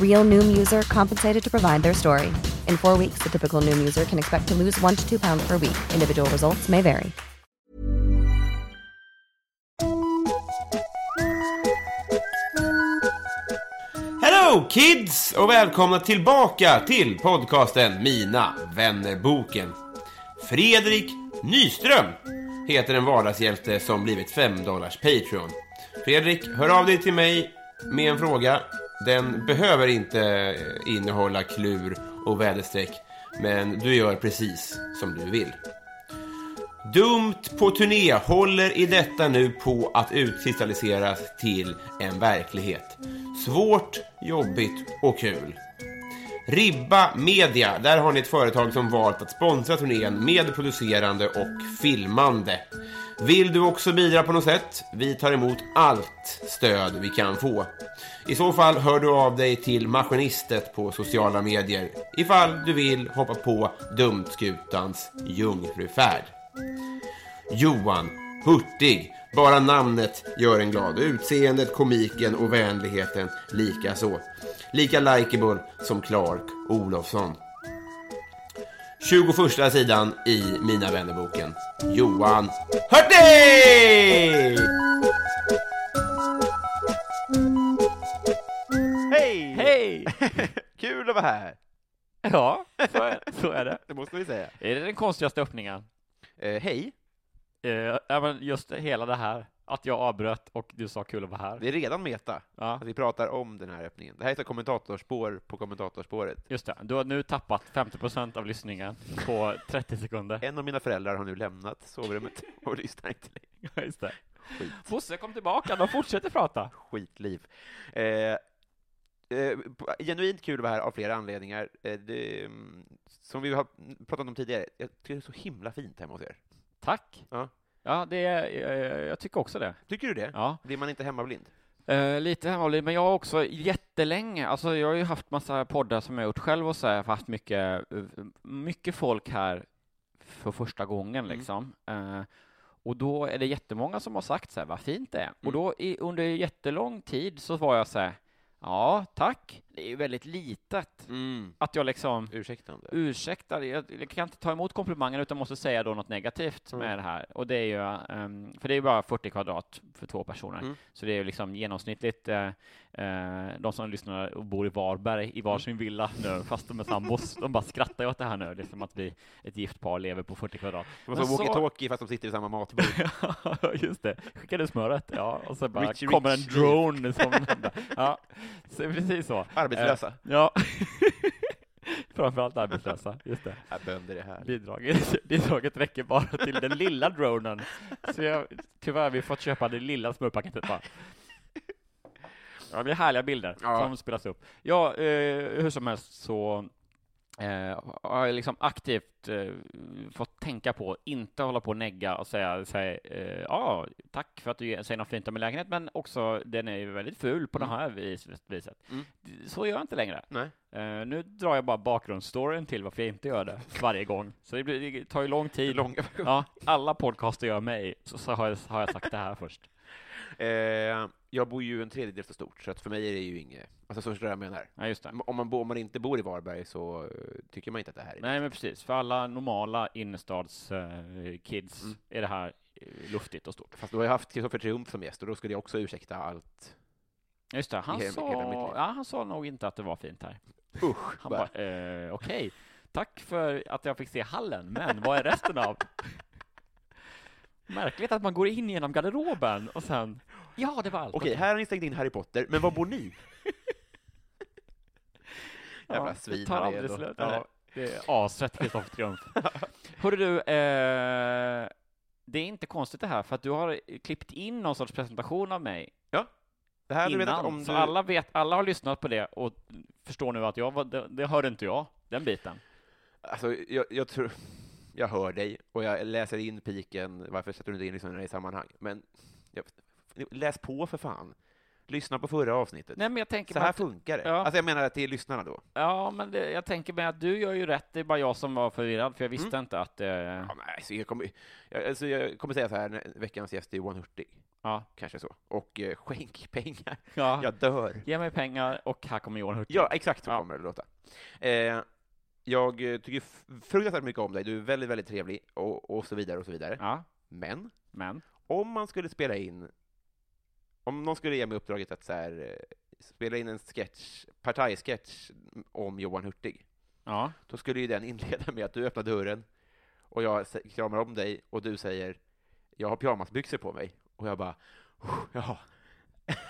Real Noom user compensated to provide their story. In four weeks, the typical Noom user can expect to lose one to two pounds per week. Individual results may vary. Hello kids och välkomna tillbaka till podcasten Mina vännerboken. Fredrik Nyström heter en vardagshjälte som blivit 5 dollars Patreon. Fredrik, hör av dig till mig med en fråga. Den behöver inte eh, innehålla klur och väderstreck, men du gör precis som du vill. Dumt på turné håller i detta nu på att utkristalliseras till en verklighet. Svårt, jobbigt och kul. Ribba Media, där har ni ett företag som valt att sponsra turnén med producerande och filmande. Vill du också bidra på något sätt? Vi tar emot allt stöd vi kan få. I så fall hör du av dig till Maskinistet på sociala medier ifall du vill hoppa på Dumskutans jungfrufärd. Johan Hurtig. Bara namnet gör en glad. Utseendet, komiken och vänligheten lika så. Lika likeable som Clark Olofsson. 21 sidan i Mina vännerboken. Johan Hurtig! Kul att vara här! Ja, så är, så är det. Det måste vi säga. Är det den konstigaste öppningen? Eh, hej! Eh, ja, men just hela det här, att jag avbröt och du sa kul att vara här. Det är redan meta. Ja, Att vi pratar om den här öppningen. Det här är ett kommentatorspår på kommentatorspåret. just det. Du har nu tappat 50% av lyssningen på 30 sekunder. En av mina föräldrar har nu lämnat sovrummet och lyssnar inte längre. Just det. Skit. Bosse kom tillbaka, de fortsätter prata. Skitliv. Eh, eh, genuint kul att vara här av flera anledningar. Eh, det, mm, som vi har pratat om tidigare, jag tycker det är så himla fint hemma hos er. Tack. Ja. Ja, det är, eh, jag tycker också det. Tycker du det? Ja. Blir man inte hemmablind? Eh, lite hemmablind, men jag har också jättelänge, alltså jag har ju haft massa poddar som jag gjort själv och så, jag har haft mycket, eh, mycket folk här för första gången Mm. liksom. Eh, och då är det jättemånga som har sagt så här, vad fint det är. Och Mm. då i, under jättelång tid så var jag så här, ja, tack. Det är ju väldigt litet. Mm. Att jag liksom Ursäktande. ursäktar, jag, jag kan inte ta emot komplimangen utan måste säga då något negativt Mm. med det här. Och det är ju, ehm, för det är ju bara 40 kvadrat för två personer. Mm. Så det är ju liksom genomsnittligt, eh, eh, de som lyssnar och bor i Varberg i varsin Mm. villa nu, fast de är sambos, de bara skrattar ju åt det här nu, liksom att vi, ett gift par lever på 40 kvadrat. De Men så- walkie-talkie fast de sitter i samma matbord. Just det. Skickar du smöret? Ja, och så bara Rich, kommer en rich. drone som... ja, så precis så. Arbetslösa. Eh, ja. Framförallt arbetslösa, just det. Ja, bönder är här. Bidraget, bidraget räcker bara till den lilla dronen. Så jag, tyvärr har vi fått köpa det lilla smörpaketet bara. Ja, det är härliga bilder Ja. som spelas upp. Ja, eh, hur som helst så eh, har jag liksom aktivt eh, fått tänka på, inte hålla på och negga och säga, säga eh, ja, tack för att du ge- säger något fint om min lägenhet, men också den är ju väldigt ful på det här vis, viset. Mm. Så gör jag inte längre. Eh, nu drar jag bara bakgrundsstoryn till varför jag inte gör det varje gång. Så det, blir, det tar ju lång tid. Långa Ja, alla podcaster gör mig, så, så har, jag, har jag sagt det här först. Eh, jag bor ju en tredjedel så stort, så att för mig är det ju inget... Alltså så förstår du vad jag menar. Ja, just det. Om man, bo, om man inte bor i Varberg så eh, tycker man inte att det här är... Nej, men precis. För alla normala innerstadskids eh, Mm. är det här eh, luftigt och stort. Fast du har jag haft Kristoffer Triumf som gäst och då skulle jag också ursäkta allt. Just det, han, hela- sa, hela ja, han sa nog inte att det var fint här. Usch! Han bara. bara, eh, okej, tack för att jag fick se hallen, men vad är resten av? Märkligt att man går in genom garderoben och sen, ja, det var allt. Okej, här har ni stängt in Harry Potter, men var bor ni? Jävla ja, svin det tar aldrig slut. Ja. Ja, det är asrätt Kristoffer Triumf. Hörru du, eh, det är inte konstigt det här, för att du har klippt in någon sorts presentation av mig Det här hade du innan, om så du... alla, vet, alla har lyssnat på det och förstår nu att jag det, det hörde inte jag, den biten. Alltså, jag, jag tror... Jag hör dig, och jag läser in piken, varför sätter du inte in lyssnarna i sammanhang? Men, jag, läs på för fan. Lyssna på förra avsnittet. Nej, men jag tänker Så här att, funkar det. Ja. Alltså jag menar till lyssnarna då. ja, men det, jag tänker mig att du gör ju rätt, det är bara jag som var förvirrad, för jag visste Mm. inte att, eh, Ja, nej, så jag, kommer, jag, alltså jag kommer säga så här, veckans gäst är Johan Hurtig, ja, kanske så. Och eh, skänk pengar. ja, Jag dör. ge mig pengar och här kommer Johan Hurtig. Ja, exakt så Ja. kommer det låta. Eh, jag eh, tycker fruktansvärt mycket om dig, du är väldigt, väldigt trevlig, och, och så vidare, och så vidare. ja, Men, men, om man skulle spela in, om någon skulle ge mig uppdraget att så här, eh, spela in en sketch, partajsketch om Johan Hurtig, ja, då skulle ju den inleda med att du öppnar dörren, och jag kramar om dig, och du säger jag har pyjamasbyxor på mig, och jag bara, "Oh, jaha.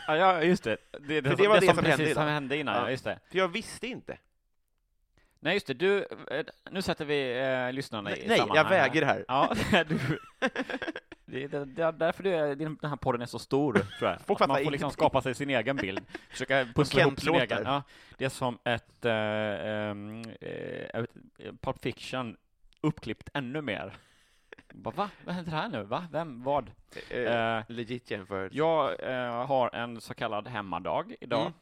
ja, just det. Det, det, det var det som som hände innan. som hände innan, Ja. ja, just det. För jag visste inte. Nej, just det, du, eh, nu sätter vi eh, lyssnarna i Nej, jag väger här. Ja, du, det, det, det är därför det är, den här podden är så stor, tror jag. Folk man får liksom ingenting. skapa sig sin egen bild, försöka pussla ihop sin egen. Ja, det är som ett äh, ähm, äh, Pulp Fiction uppklippt ännu mer. Bara, va? Vad händer här nu? Va? Vem? Vad? Eh, Eh, legit jämfört. Jag eh, har en så kallad hemmadag idag. Mm.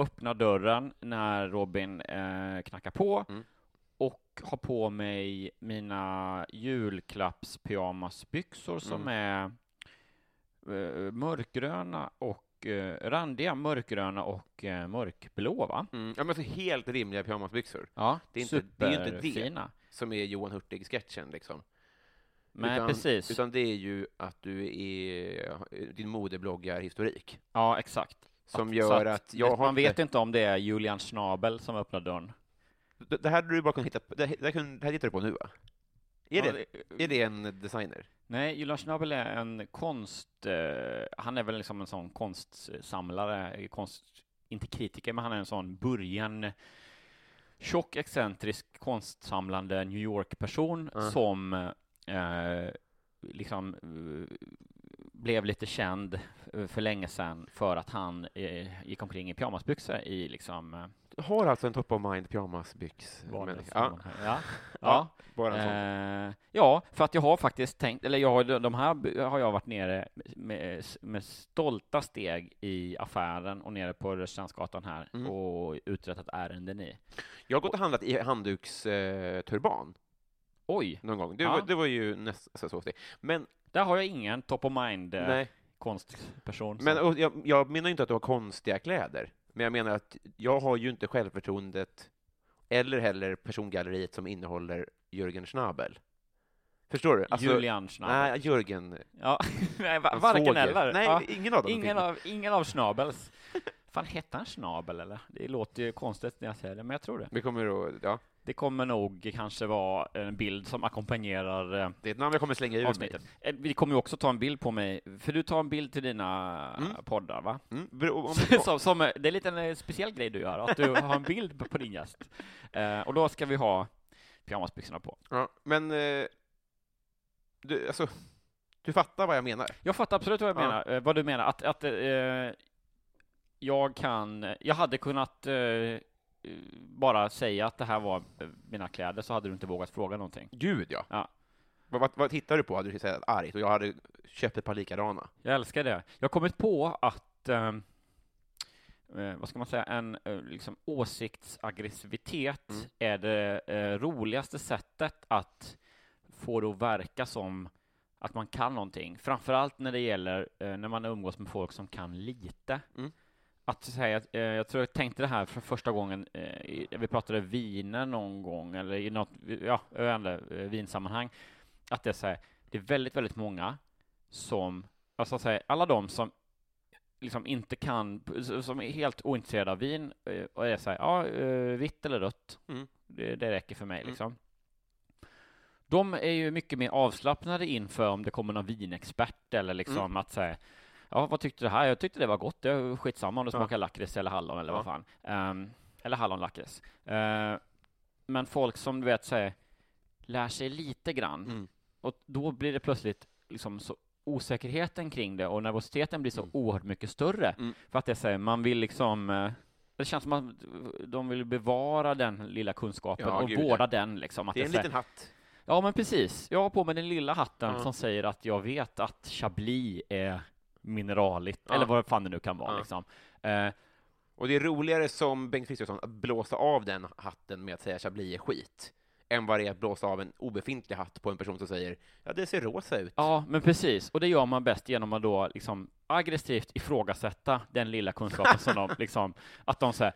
Öppnar dörren när Robin eh, knackar på Mm. och har på mig mina julklappspyjamasbyxor som är eh, mörkgröna och eh, randiga, mörkgröna och eh, mörkblå, va? Mm. Ja, men så helt rimliga pyjamasbyxor, Ja, Det är inte- det är inte det. superfina. som är Johan Hurtig-sketchen liksom. Men utan, precis. Utan det är ju att du är, din modebloggar-historik, Ja, exakt. Som Att- gör så att jag man vet inte om det är Julian Schnabel som öppnar dörren. Det, det här hade du bara kunnat hitta på, det, det, här det här hittar du på nu va? Är, Ja, det, är det en designer? Nej, Julian Schnabel är en konst... Eh, han är väl liksom en sån konstsamlare, eh, konst, inte kritiker, men han är en sån början tjock, excentrisk, konstsamlande New York-person Mm. som eh, liksom eh, blev lite känd eh, för länge sedan för att han eh, gick omkring i pyjamasbyxor i liksom eh, Du har alltså en top of mind pyjamasbyx? Ja. Ja. ja, ja. bara en sån. Eh, ja, för att jag har faktiskt tänkt, eller jag, de här har jag varit nere med, med stolta steg i affären och nere på Rörstrandsgatan här Mm. och uträttat ärenden i. Jag har gått och handlat i handduksturban eh, Oj, någon gång. Det, Ja. var, det var ju nästan så steg. Men, där har jag ingen top of mind eh, nej. konstperson. Men och jag, jag menar inte att du har konstiga kläder, men jag menar att jag har ju inte självförtroendet eller heller persongalleriet som innehåller Jürgen Schnabel. Förstår du? Alltså, Julian Schnabel. Nej, Jürgen. Ja, nej, va- varken svåger. eller. Nej, Ja, ingen av dem. ingen, av, ingen av Schnabels. Fan, hette han Schnabel eller? Det låter ju konstigt när jag säger det, men jag tror det. Vi kommer att, ja, Det kommer nog kanske vara en bild som ackompanjerar eh, det är ett namn jag kommer slänga mig. avsnittet. Eh, Vi kommer ju också ta en bild på mig, för du tar en bild till dina Mm. poddar, va? Mm, som, som, eh, det är lite en speciell grej du gör, att du har en bild på, din gäst. Eh, och då ska vi ha pyjamasbyxorna på. ja, men, eh, du, alltså, du fattar vad jag menar? Jag fattar absolut vad jag Ja. menar, eh, vad du menar, att, att jag kan, jag hade kunnat bara säga att det här var eh, mina kläder, så hade du inte vågat fråga någonting. Gud, ja. Ja. Vad, vad, vad tittar du på? Hade du sagt argt och jag hade köpt ett par likadana? Jag älskar det. Jag har kommit på att, ehm, eh, vad ska man säga, en eh, liksom åsiktsaggressivitet Mm. är det eh, roligaste sättet att få det att verka som att man kan någonting. Framförallt när det gäller eh, när man umgås med folk som kan lite. Mm. Att säga, eh, jag tror jag tänkte det här för första gången, eh, vi pratade viner någon gång, eller i något, ja, jag inte, eh, vinsammanhang, att det är så här, det är väldigt, väldigt många som, alltså så här, alla de som liksom inte kan, som är helt ointresserade av vin eh, och är så här, ja, vitt eller rött, Mm. det, det räcker för mig Mm. liksom. De är ju mycket mer avslappnade inför om det kommer någon vinexpert eller liksom Mm. att säga Ja, vad tyckte du här? Jag tyckte det var gott. Det är skitsamma om det Ja. smakar lakrits eller hallon eller Ja. vad fan. Ehm, eller hallonlakrits. Uh, men folk som du vet säger lär sig lite grann Mm. och då blir det plötsligt liksom så osäkerheten kring det och nervositeten blir så Mm. oerhört mycket större. Mm. För att det säger man vill liksom eh, det känns som att de vill bevara den lilla kunskapen Ja, och gud, vårda den liksom. Att Det är en säger- liten hatt. Ja, men precis. Jag har på mig den lilla hatten Ja. som säger att jag vet att Chablis är mineraligt, Ja. eller vad fan det nu kan vara Ja. liksom. Eh, Och det är roligare som Bengt Kristiansson att blåsa av den hatten med att säga Chablis är skit, än vad det är att blåsa av en obefintlig hatt på en person som säger ja, det ser rosa ut. ja, men precis. Och det gör man bäst genom att då liksom aggressivt ifrågasätta den lilla kunskapen som de liksom, att de säger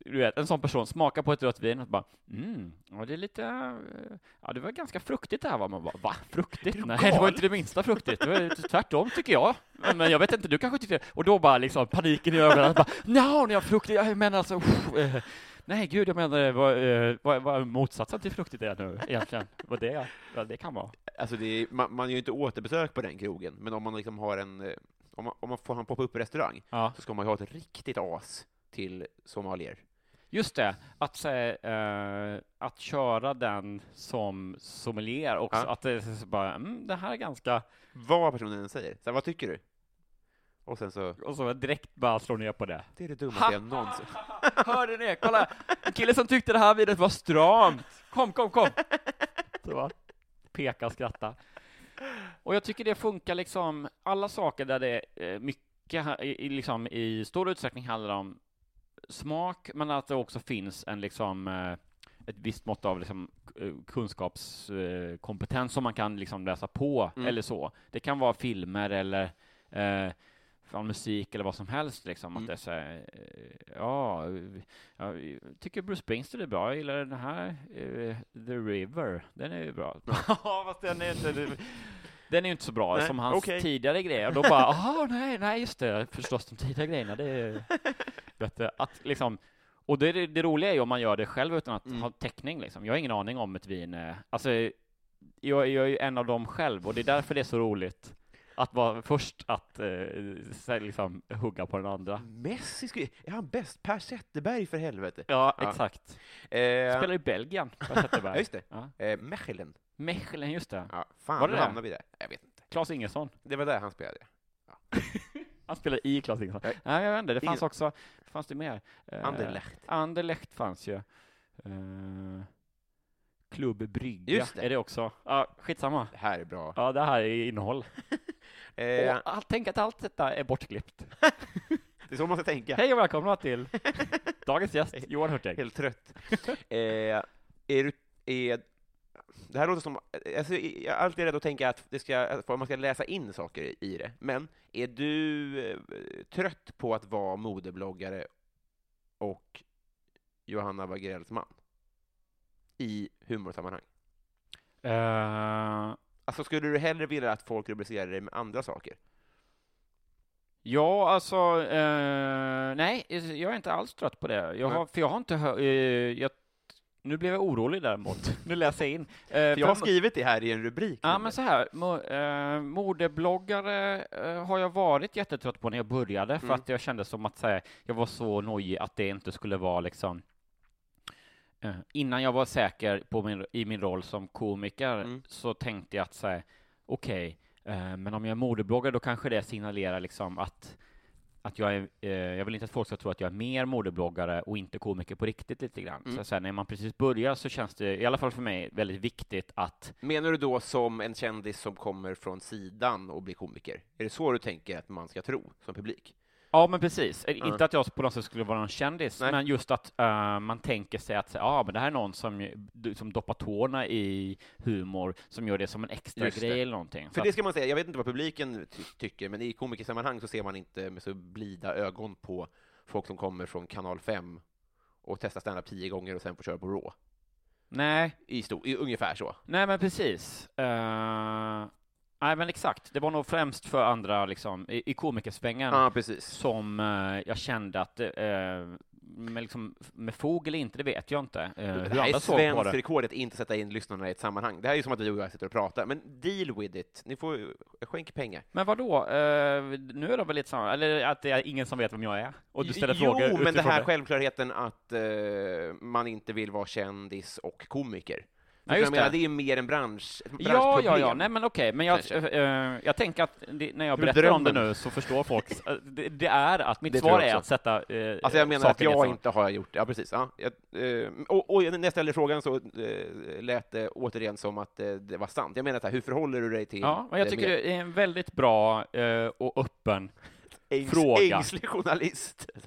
du vet, en sån person smakar på ett rött vin och bara mm, ja, det är lite, eh, ja, det var ganska fruktigt det här va? Man bara, va? Fruktigt? Nej, det var inte det minsta fruktigt. Det var tvärtom tycker jag. Men- jag vet inte, du kanske tyckte det. Och då bara liksom paniken i ögonen, bara, nja, ni har fruktigt, jag menar alltså, eh, nej gud, jag menar, eh, vad, eh, vad, vad motsatsen till fruktigt är nu egentligen? Vad det, vad det kan vara. Alltså det är, man, man gör ju inte återbesök på den krogen, men om man liksom har en, om man, om man får en pop-up restaurang, Ja. så ska man ju ha ett riktigt as till sommelier. Just det, att, eh, att köra den som sommelier också, Ja. att det så bara, mm, det här är ganska, Vad personen säger. Så här, vad tycker du? Och sen så, och så direkt bara slå ner på det. det är det dummaste jag någonsin... Hörde ni? Kolla! En kille som tyckte det här vinet var stramt. Kom, kom, kom! Så va? Peka och skratta. Och jag tycker det funkar liksom, alla saker där det är mycket, i, i liksom, i stor utsträckning handlar om smak, men att det också finns en liksom eh, ett visst mått av liksom, kunskapskompetens som man kan liksom läsa på, Mm. eller så. Det kan vara filmer eller eh, från musik eller vad som helst liksom, Mm. att det är så här, eh, ja, ja, jag tycker Bruce Springsteen är bra, jag gillar den här, eh, The River, den är ju bra. Ja, fast den är inte, den är ju inte så bra Nej, som hans okej. tidigare grejer. Och då bara, aha, nej, nej, just det, förstås de tidigare grejerna, det är bättre. Att liksom, och det, det, roliga är ju om man gör det själv utan att Mm. ha täckning liksom. Jag har ingen aning om ett vin är, alltså, jag, jag är ju en av dem själv och det är därför det är så roligt att vara först att eh, här liksom hugga på den andra. Messi, skulle, är han bäst? Per Zetterberg för helvete! Ja, Ja. exakt. Eh, Spelar i Belgien, ja, Zetterberg. just det. Ja. Eh, Mechelen. Mechelen, just det. Ja, fan, Var det det? hamnar vi där. Jag vet inte. Claes Ingesson. Det var där han spelade. Han spelar i Claes Ingesson. Nej. Nej, jag vet inte, det fanns Ingen- också, fanns det mer? Eh, Anderlecht. Anderlecht fanns ju. Uh, Klubb Brygga, Just det. är det också? Ja, skitsamma. Det här är bra. Ja, det här är innehåll. Eh, Och allt, tänk att allt detta är bortklippt. det är så man ska tänka. Hej och välkomna till dagens gäst, Johan Hurtig. Helt trött. eh, är du, är, det här låter som, alltså, jag är alltid rädd att tänka att, det ska, att man ska läsa in saker i det, men är du eh, trött på att vara modebloggare och Johanna Wagrells man? I humorsammanhang? Eh, Alltså, skulle du hellre vilja att folk rubricerar dig med andra saker? ja, alltså, eh, nej, jag är inte alls trött på det. Jag har, för jag har inte hört, jag, nu blev jag orolig däremot. Nu läser jag in. Eh, jag har skrivit det här i en rubrik. Ja, men så här, eh, modebloggare eh, har jag varit jättetrött på när jag började, för Mm. att jag kände som att säga, jag var så nojig att det inte skulle vara liksom eh, Innan jag var säker på min, i min roll som komiker Mm. så tänkte jag att säga, okej, eh, men om jag är modebloggare då kanske det signalerar liksom att att jag är, eh, jag vill inte att folk ska tro att jag är mer modebloggare och inte komiker på riktigt lite grann. Mm. Så, här, när man precis börjar så känns det, i alla fall för mig, väldigt viktigt att Menar du då som en kändis som kommer från sidan och blir komiker? Är det så du tänker att man ska tro som publik? Ja, men precis. Ja. Inte att jag på något sätt skulle vara någon kändis, Nej. men just att eh, man tänker sig att ja, men det här är någon som, som doppar tårna i humor, som gör det som en extra Just det. grej eller någonting. För Så det att, ska man säga, jag vet inte vad publiken ty tycker, men i komikersammanhang så ser man inte med så blida ögon på folk som kommer från kanal 5 och testar stand-up tio gånger och sen får köra på Raw. nej, I, sto- i ungefär så. nej, men precis. Eh, nej, men exakt. Det var nog främst för andra, liksom, i, i komikersvängen, precis. som eh, jag kände att eh, med, liksom, med fog eller inte, det vet jag inte. Eh, Det här är svenskt det. rekord att inte sätta in lyssnarna i ett sammanhang. Det här är ju som att du och jag sitter och pratar, men deal with it. Ni får skänk pengar. Men vad då? Eh, nu är det väl lite samma, eller att det är ingen som vet vem jag är? Och du ställer frågor Jo, men det här självklarigheten att eh, man inte vill vara kändis och komiker. Ja, just det. det är ju mer en bransch, ett Ja, ja, ja, nej men okej, men jag, eh, jag tänker att det, när jag För berättar om det nu så förstår folk, eh, det, det är att mitt Det svar är att sätta eh, Alltså jag menar att jag inte har gjort Ja, precis. Ja, jag, eh, och, och när jag ställde frågan så lät det återigen som att det var sant. Jag menar, så här, hur förhåller du dig till Ja, men jag det tycker med det är en väldigt bra och öppen ängs, fråga. ängslig journalist?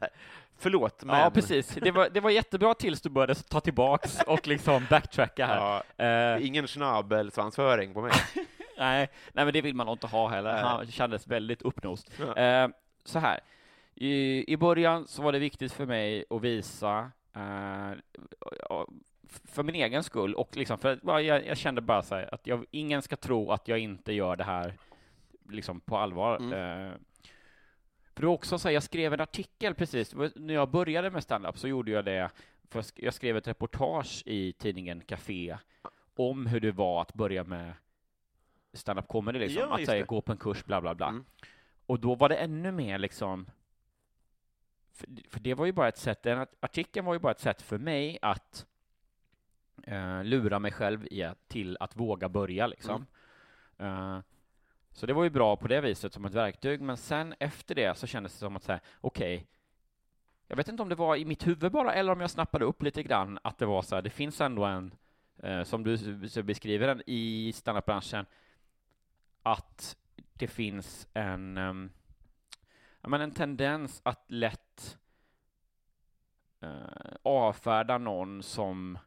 Förlåt, men... Ja, precis. Det var, det var jättebra tills du började ta tillbaks och liksom backtracka här. Ja, Eh, ingen snabelsvansföring på mig. nej, nej, men det vill man nog inte ha heller. Nej. Han kändes väldigt uppnost. Ja. Eh, så här, I, i början så var det viktigt för mig att visa ja, för min egen skull och liksom för jag, jag kände bara så här att jag, ingen ska tro att jag inte gör det här liksom på allvar. Mm. Eh, för det var också så här, jag skrev en artikel precis, när jag började med stand-up så gjorde jag det, för jag sk- jag skrev ett reportage i tidningen Café om hur det var att börja med stand-up comedy liksom, Ja, att säga, gå på en kurs, bla bla bla. Mm. Och då var det ännu mer liksom, för, för det var ju bara ett sätt, den art- artikeln var ju bara ett sätt för mig att eh, lura mig själv i till att våga börja liksom. Eh, så det var ju bra på det viset som ett verktyg, men sen efter det så kändes det som att säga, okej, jag vet inte om det var i mitt huvud bara, eller om jag snappade upp lite grann att det var så här, det finns ändå en, eh, som du beskriver den i standupbranschen, att det finns en, um, ja, men en tendens att lätt uh, avfärda någon som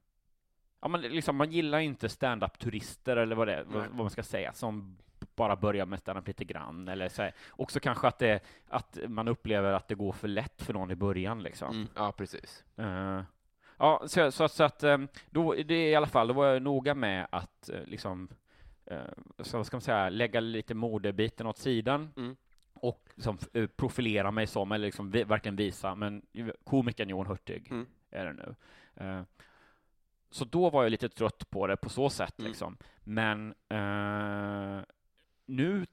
Ja, men liksom, man gillar inte stand-up-turister eller vad det vad, vad man ska säga, som bara börjar med stand-up lite grann. Eller så här. Också kanske att, det, att man upplever att det går för lätt för någon i början. Liksom. Mm. Ja, precis. Eh, ja, så, så, så att ehm, då, det är i alla fall, då var jag noga med att eh, liksom, eh, så ska man säga, lägga lite modebiten åt sidan Mm. och liksom, eh, profilera mig som, eller liksom verkligen visa, men komikern Johan Hurtig Mm. är det nu. Eh, så då var jag lite trött på det på så sätt, Mm. liksom. Men eh, nu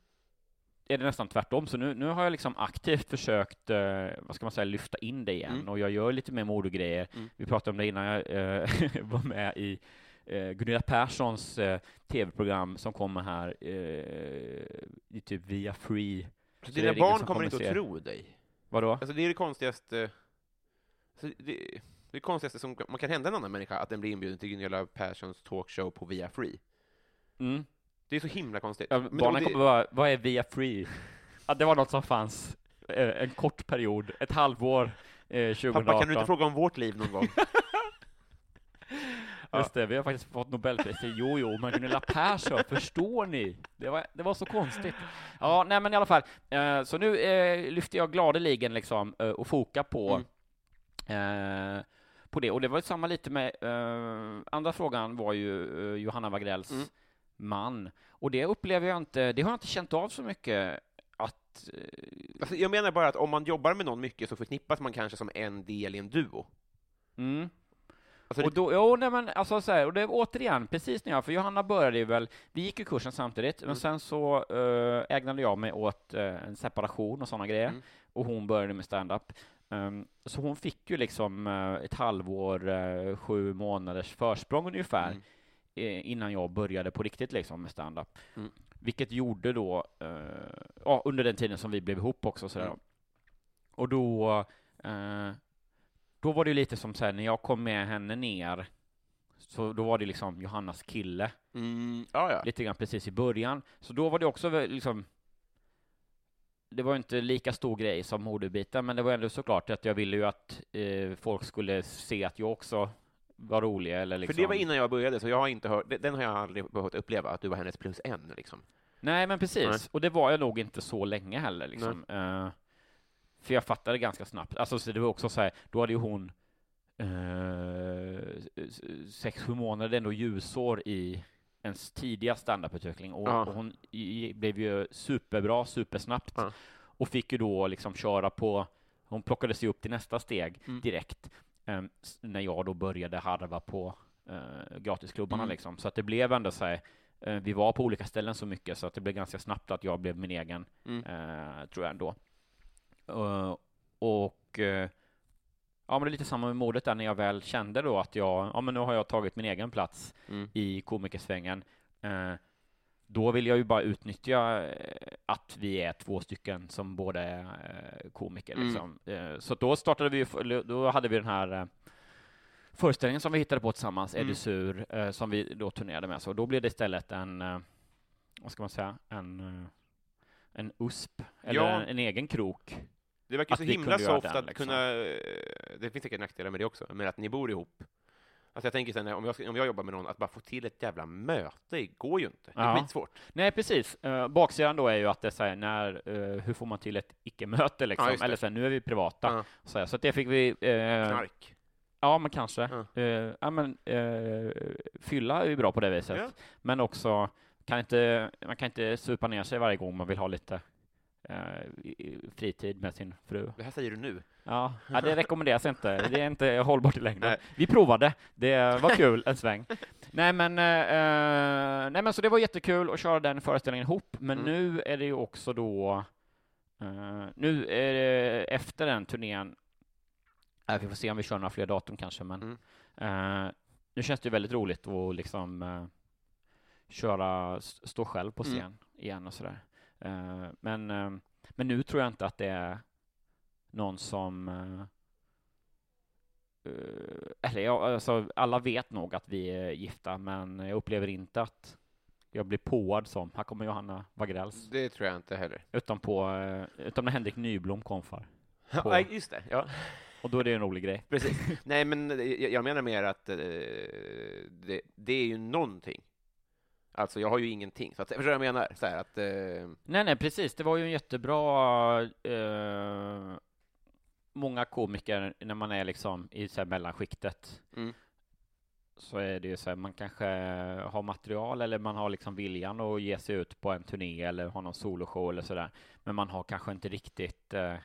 är det nästan tvärtom, så nu, nu har jag liksom aktivt försökt, eh, vad ska man säga, lyfta in det igen, Mm. och jag gör lite mer modegrejer. Mm. Vi pratade om det innan jag eh, var med i eh, Gunilla Perssons eh, tv-program som kommer här eh, i typ via Free. Så är dina barn kommer kommer inte att tro dig. Vadå? Alltså, det är det konstigaste... Alltså, det, det konstigaste som man kan hända en annan människa, att den blir inbjuden till Gunilla Perssons talkshow på Via Free. Mm. Det är så himla konstigt. Ja, barnen det- kommer bara, vad är via Free? Ja, det var något som fanns eh, en kort period, ett halvår eh, 2018. Pappa, kan du inte fråga om vårt liv någon gång? Just det, vi har faktiskt fått Nobelpris. Jo, jo, men Gunilla Persson, förstår ni? Det var, det var så konstigt. Ja, nej men i alla fall. Eh, så nu eh, lyfter jag gladeligen liksom eh, och foka på Mm. eh, på det. Och det var samma lite med eh, andra frågan var ju Johanna Wagrells Mm. Man. Och det upplever jag inte, det har jag inte känt av så mycket att eh, Alltså, jag menar bara att om man jobbar med någon mycket så förknippas man kanske som en del i en duo. mm. Alltså, och då, jo, nej, men alltså så här, och det återigen, precis när jag, för Johanna började ju väl, vi gick ju kursen samtidigt, men Mm. sen så uh, ägnade jag mig åt eh, en separation och sådana grejer, Mm. och hon började med stand-up. Um, så hon fick ju liksom eh, ett halvår, eh, sju månaders försprång ungefär, Mm. Eh, innan jag började på riktigt liksom med stand-up. Mm. Vilket gjorde då, eh, ja, under den tiden som vi blev ihop också sådär. Mm. Och då, eh, då var det ju lite som så här, när jag kom med henne ner, så då var det liksom Johannas kille, mm, ja, ja. lite grann precis i början. Så då var det också liksom, det var inte lika stor grej som modebiten, men det var ändå såklart att jag ville ju att eh, folk skulle se att jag också var rolig, eller liksom. För det var innan jag började, så jag har inte hört, den har jag aldrig behövt uppleva, att du var hennes plus en. Liksom. Nej, men precis. Nej. Och det var jag nog inte så länge heller. Liksom. Eh, för jag fattade ganska snabbt. Alltså, så det var också så här, då hade ju hon s- sex, sju månader ändå ljusår i ens tidiga standuputveckling. Och, Ja. och hon i, blev ju superbra supersnabbt. Ja. Och fick ju då liksom köra på, hon plockade sig upp till nästa steg Mm. direkt. S- när jag då började harva på eh, gratisklubbarna Mm. liksom. Så att det blev ändå så här, eh, vi var på olika ställen så mycket så att det blev ganska snabbt att jag blev min egen, Mm. eh, tror jag ändå. Eh, och eh, ja, men det är lite samma med modet där när jag väl kände då att jag, ja men nu har jag tagit min egen plats Mm. i komikersvängen. Eh, då vill jag ju bara utnyttja eh, att vi är två stycken som båda är eh, komiker. Mm. Liksom. Eh, så då startade vi, då hade vi den här föreställningen som vi hittade på tillsammans, Mm. Eddie Sur, eh, som vi då turnerade med. Så då blev det istället en, vad ska man säga, en, en USP, eller Ja. en, en egen krok. Det verkar Att så himla soft den, att liksom. kunna... Det finns säkert nackdelar med det också, men att ni bor ihop. Alltså jag tänker sen, om jag, om jag jobbar med någon, att bara få till ett jävla möte, går ju inte. Det är Ja. skitsvårt. Nej, precis. Uh, baksidan då är ju att det är så här, när, eh, hur får man till ett icke-möte liksom? Ja. Eller så här, nu är vi privata. Ja. Så, här, så det fick vi... eh, Knark. Ja, men kanske. Ja. Men, fylla är ju bra på det viset. Men också, kan inte, man kan inte supa ner sig varje gång man vill ha lite fritid med sin fru. Det här säger du nu. Ja, ja det rekommenderas inte. Det är inte hållbart i längden. Nej. Vi provade. Det var kul en sväng. Nej men, eh, eh, nej men så det var jättekul att köra den föreställningen ihop. Men Mm. nu är det ju också då, eh, nu är det efter den turnén, äh, vi får se om vi kör några fler datum kanske, men Mm. eh, nu känns det väldigt roligt att liksom eh, köra, stå själv på Mm. scen igen och sådär. Eh, men, eh, men nu tror jag inte att det är någon som eh, eller ja, alltså, alla vet nog att vi är gifta, men jag upplever inte att jag blir påad som, här kommer Johanna Wagrells, Det tror jag inte heller. utan på, utan när Henrik Nyblom konfar. På- Ja, just det. Ja. Och då är det en rolig grej. Precis. Nej, men jag jag menar mer att eh, det, det är ju någonting. Alltså, jag har ju ingenting. Så att, förstår du vad jag menar? Så här, att, eh, Nej, nej, precis. Det var ju en jättebra... Eh, många komiker, när man är liksom i så här mellanskiktet, Mm. så är det ju så här, man kanske har material eller man har liksom viljan att ge sig ut på en turné eller ha någon soloshow eller sådär. Men man har kanske inte riktigt eh,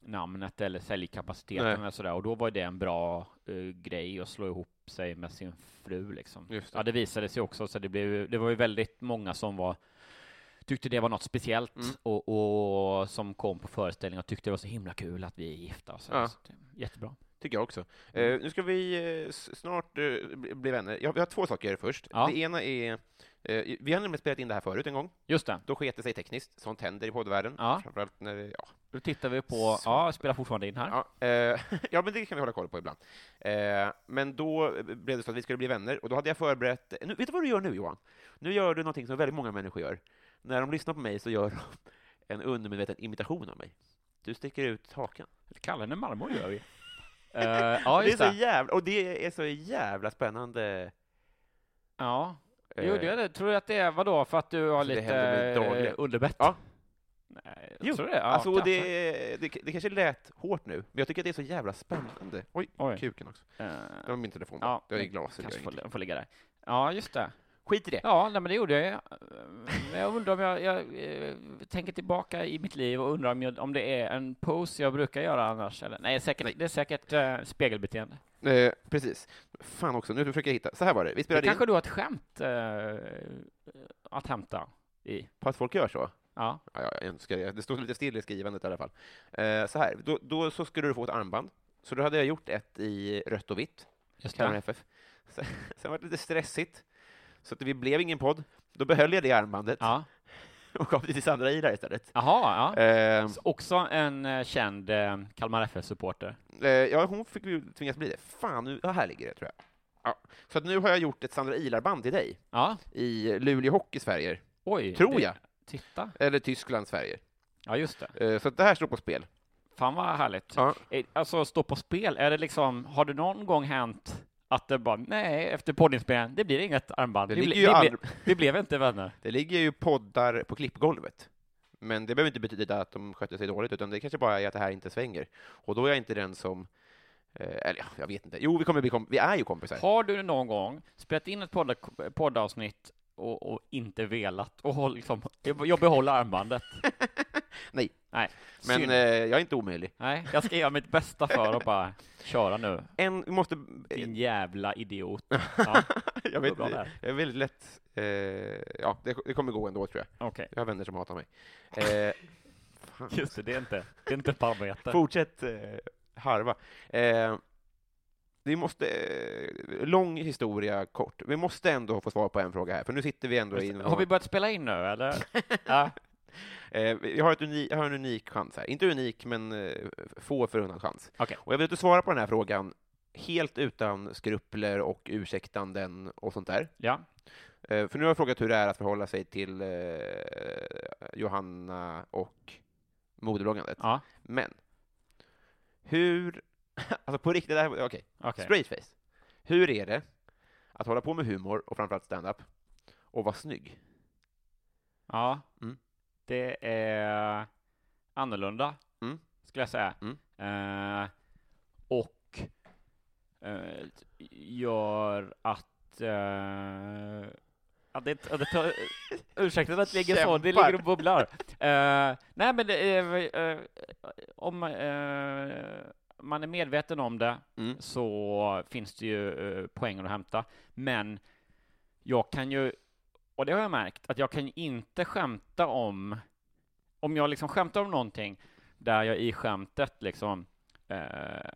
namnet eller säljkapaciteten eller sådär. Och då var det en bra eh, grej att slå ihop sig med sin fru liksom. Just det. Ja, det visade sig också, så det blev det var ju väldigt många som var tyckte det var något speciellt Mm. och, och som kom på föreställningen och tyckte det var så himla kul att vi är gifta och så. Ja. så jättebra. tycker jag också. Mm. Eh, nu ska vi eh, snart eh, bli, vänner. Ja, vi har två saker först. Ja. Det ena är, eh, vi har nämligen spelat in det här förut en gång. Just det. Då sket det sig tekniskt. Sånt händer i poddvärlden. Ja. Framförallt när ja, Då tittar vi på, Så. ja, spelar fortfarande in här. Ja, eh, ja, men det kan vi hålla koll på ibland. Eh, men då blev det så att vi skulle bli vänner, och då hade jag förberett... Nu, vet du vad du gör nu, Johan? Nu gör du någonting som väldigt många människor gör. När de lyssnar på mig så gör de en undermedveten imitation av mig. Du sticker ut hakan. Kallar henne marmor gör vi. Eh, ja, det är just så jävla, och det är så jävla spännande. Ja, eh, jo, det, tror jag att det är, vadå, för att du har Så lite underbett? Ja. Nej, Jo, tror det? Ja, alltså, kanske. det, det, det kanske lät hårt nu, men jag tycker att det är så jävla spännande. Oj, Oj. kuken också. Eh, Det var min telefon. ja, det är glas. det kanske får, får ligga där. Ja, just det. Skit i det. Ja, nej, men det gjorde jag. Men jag undrar om jag, jag eh, tänker tillbaka i mitt liv och undrar om, jag, om det är en pose jag brukar göra annars. Eller? Nej, säkert, Nej. det är säkert eh, spegelbeteende. Eh, precis. Fan också, nu försöker jag hitta. Så här var det, vi Det spelade in kanske du har ett skämt eh, att hämta i. på att folk gör så. Ja, Ja, jag önskar det. Det står lite still i skrivandet i alla fall. Eh, så här, då, då så skulle du få ett armband. Så då hade jag gjort ett i rött och vitt, Kalmar. FF. Sen, sen var det lite stressigt, så att det blev ingen podd. Då behöll jag det armbandet Ja. och gav det till Sandra Ida istället. Jaha, ja. Eh, Så Också en eh, känd eh, Kalmar FF-supporter. eh, ja, hon fick ju tvingas bli det. Fan, nu, ja, här ligger det, tror jag. Ja. Så att nu har jag gjort ett Sandra Ilar-band till dig Ja, i Luleå Hockeys färger, oj. Tror det- jag. Titta. eller Tysklands färger. Ja, just det. Eh, så det här står på spel. Fan vad härligt. Ja. Eh, Alltså, stå på spel, är det liksom, har det någon gång hänt att det bara, nej, efter poddinspelningen, det blir inget armband. Det ligger ble- all... ble- vi blev inte vänner. Det ligger ju poddar på klippgolvet. Men det behöver inte betyda att de sköter sig dåligt, utan det kanske bara är att det här inte svänger. Och då är jag inte den som... Eh, eller ja, jag vet inte. Jo, vi, kommer bli vi är ju kompisar. Har du någon gång spelat in ett podd, poddavsnitt och, och inte velat och håll, liksom, jag behåller armbandet? Nej, Men synd. eh, jag är inte omöjlig. Nej, jag ska göra mitt bästa för att bara köra nu. En, vi måste... Din jävla idiot. Ja, jag vet jag är väldigt lätt... Eh, ja, det, det kommer gå ändå, tror jag. okej. Jag har vänner som hatar mig. Eh. Just det, det är inte, det är inte ett parameter. Fortsätt eh, harva. Eh, vi måste... Lång historia kort. Vi måste ändå få svar på en fråga här, för nu sitter vi ändå i... Har vi börjat spela in nu, eller? Ja. Eh, jag, har ett uni, jag har en unik chans här. Inte unik, men eh, få förunnad chans. Okej. Och jag vill att du svarar på den här frågan helt utan skrupler och ursäktanden och sånt där. ja. Eh, för nu har jag frågat hur det är att förhålla sig till Johanna och modebloggandet. Ja, Men, hur... Alltså på riktigt, okej. okej. Straight face. Hur är det att hålla på med humor och framförallt stand-up och vara snygg? Ja, Mm. det är annorlunda, Mm. skulle jag säga. Mm. Eh, och eh, gör att... Eh, att det, det tar, ursäkta att det ligger så, det ligger och bubblar. Eh, nej, men det är, eh, om eh, man är medveten om det Mm. så finns det ju eh, poänger att hämta. Men jag kan ju, och det har jag märkt, att jag kan inte skämta om, om jag liksom skämtar om någonting där jag i skämtet liksom eh,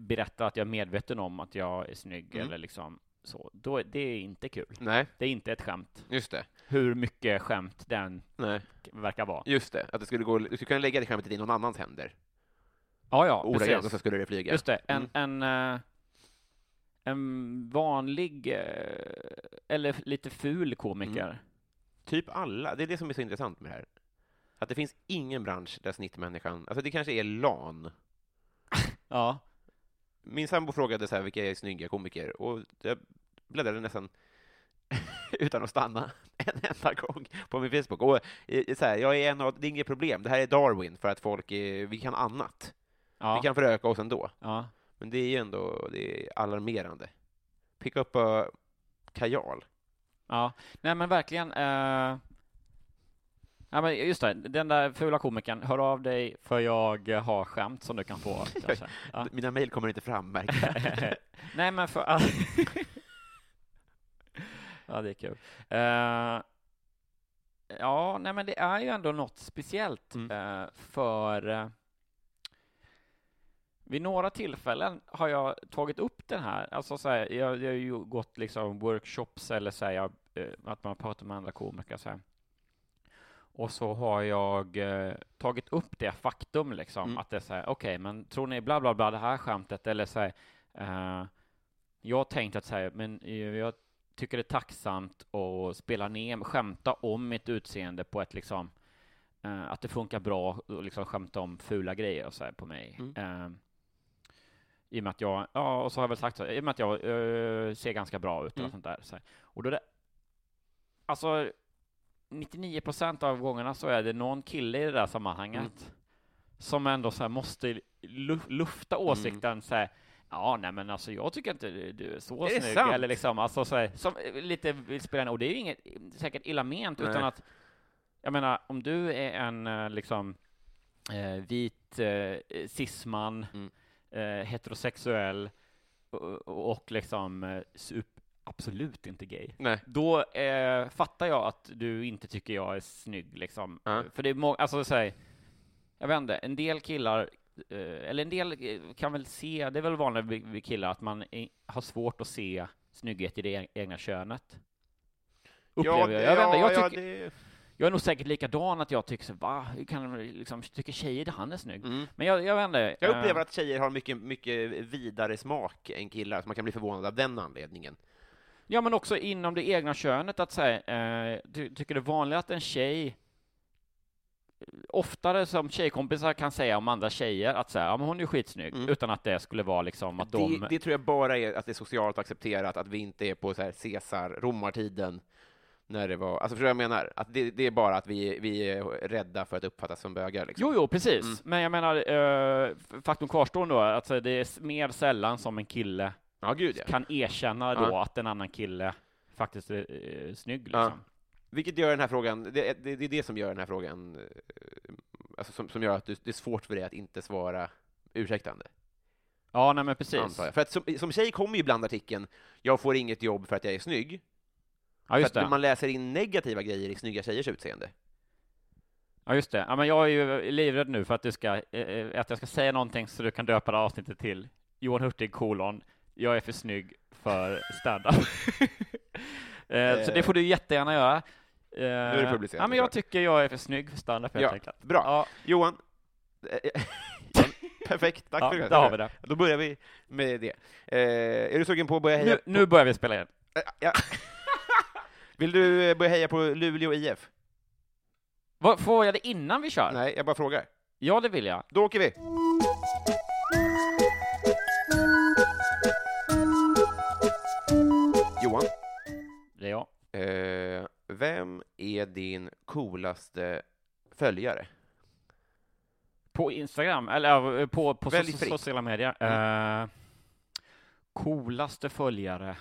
berättar att jag är medveten om att jag är snygg Mm. eller liksom så, då det är inte kul. Nej, Det är inte ett skämt. just det. Hur mycket skämt den Nej, verkar vara. just det. Att det skulle gå, du skulle kunna lägga det skämtet i någon annans händer. Ja, ja, Ordagrant, så skulle det flyga. Just det, en, Mm. en, eh, en vanlig eh, eller lite ful komiker. Mm. Typ alla. Det är det som är så intressant med det här. Att det finns ingen bransch där snittmänniskan, alltså det kanske är LAN. Ja. Min sambo frågade så här, vilka är snygga komiker? Och jag bläddrade nästan utan att stanna en enda gång på min Facebook. Och eh, så här, jag är en av, det är inget problem, det här är Darwin för att folk, är, vi kan annat. Ja. Vi kan föröka oss ändå. ja. Men det är ju ändå, det är alarmerande. Pick up a kajal. Ja. Nej, men verkligen. Eh, ja, men just det, den där fula komikern, hör av dig för jag har skämt som du kan få. Ja. Mina mejl kommer inte fram, märker. Nej, men för... ja, det är kul. Eh, ja, nej, men det är ju ändå något speciellt Mm. eh, för eh, vid några tillfällen har jag tagit upp den här, alltså så här, jag, jag har ju gått liksom workshops eller så här, jag, eh, att man pratar med andra komiker så här. Och så har jag eh, tagit upp det faktum liksom, Mm. att det är så här, okej, men tror ni bla bla bla det här skämtet eller så här, eh, jag har tänkt att säga, men eh, jag tycker det är tacksamt att spela ner, skämta om mitt utseende på ett liksom, eh, att det funkar bra att liksom skämta om fula grejer och så här på mig. Mm. I och med att jag, ja, och så har jag väl sagt så, i och med att jag eh, ser ganska bra ut och Mm. sånt där. Så. Och då är det, alltså 99 procent av gångerna så är det någon kille i det där sammanhanget Mm. som ändå så måste lu- lufta åsikten så här, Ja, nej men alltså jag tycker inte du är så Är snygg, sant? eller liksom, alltså så här, som eh, lite vill spela en, och det är ju inget säkert illa ment, utan att, jag menar, om du är en eh, liksom eh, vit eh, cisman, Mm. Eh, heterosexuell och, och liksom eh, sup, absolut inte gay, Nej. då eh, fattar jag att du inte tycker jag är snygg liksom. Ja. För det är må- alltså så här, jag vet inte, en del killar, eh, eller en del kan väl se, det är väl vanligt vid vid killar att man är, har svårt att se snygghet i det egna könet. Upplever jag. Jag, vet inte, jag, ja, tycker, det... jag är nog säkert likadan att jag tycker så, va, kan liksom, tycker tjejer han är snygg? Mm. Men jag, jag inte. Jag eh, upplever att tjejer har mycket, mycket vidare smak än killar, så man kan bli förvånad av den anledningen. Ja, men också inom det egna könet, att säga, eh, ty, tycker det är vanligt att en tjej oftare som tjejkompisar kan säga om andra tjejer att säga, ja men hon är skitsnygg, Mm. utan att det skulle vara liksom att de... Det, det tror jag bara är att det är socialt accepterat, att vi inte är på så här Caesar, romartiden, när det var, alltså förstår du vad jag menar? Att det, det är bara att vi, vi är rädda för att uppfattas som bögar. Liksom. Jo, jo, precis. Mm. Men jag menar, eh, faktum kvarstår då, att det är mer sällan som en kille Ja, gud ja. kan erkänna då Ja. att en annan kille faktiskt är eh, snygg. Liksom. Vilket gör den här frågan, det, det, det är det som gör den här frågan, eh, alltså, som, som gör att det är svårt för dig att inte svara ursäktande. Ja, nej men precis. För att som, som tjej kommer ju ibland artikeln ”Jag får inget jobb för att jag är snygg”. Ja, just för att det. man läser in negativa grejer i snygga tjejers utseende. Ja, just det. Ja, men jag är ju livrädd nu för att du ska, eh, att jag ska säga någonting så du kan döpa det här avsnittet till Johan Hurtig kolon, jag är för snygg för standup. eh, så det får du jättegärna göra. Eh, är det publicerat, Ja, men jag tycker jag är för snygg för standup helt Ja, enkelt. bra. Ja, Johan. Perfekt, tack ja för det. där har vi det. Då börjar vi med det. Eh, är du sugen på att börja heja Nu, nu börjar vi spela på... Ja. Vill du eh, börja heja på Luleå IF? Vad, får jag det innan vi kör? Nej, jag bara frågar. Ja, det vill jag. Då åker vi! Johan, Det är jag. eh, vem är din coolaste följare? På Instagram, eller ja, på, på so fritt. sociala medier. Mm. Eh, coolaste följare.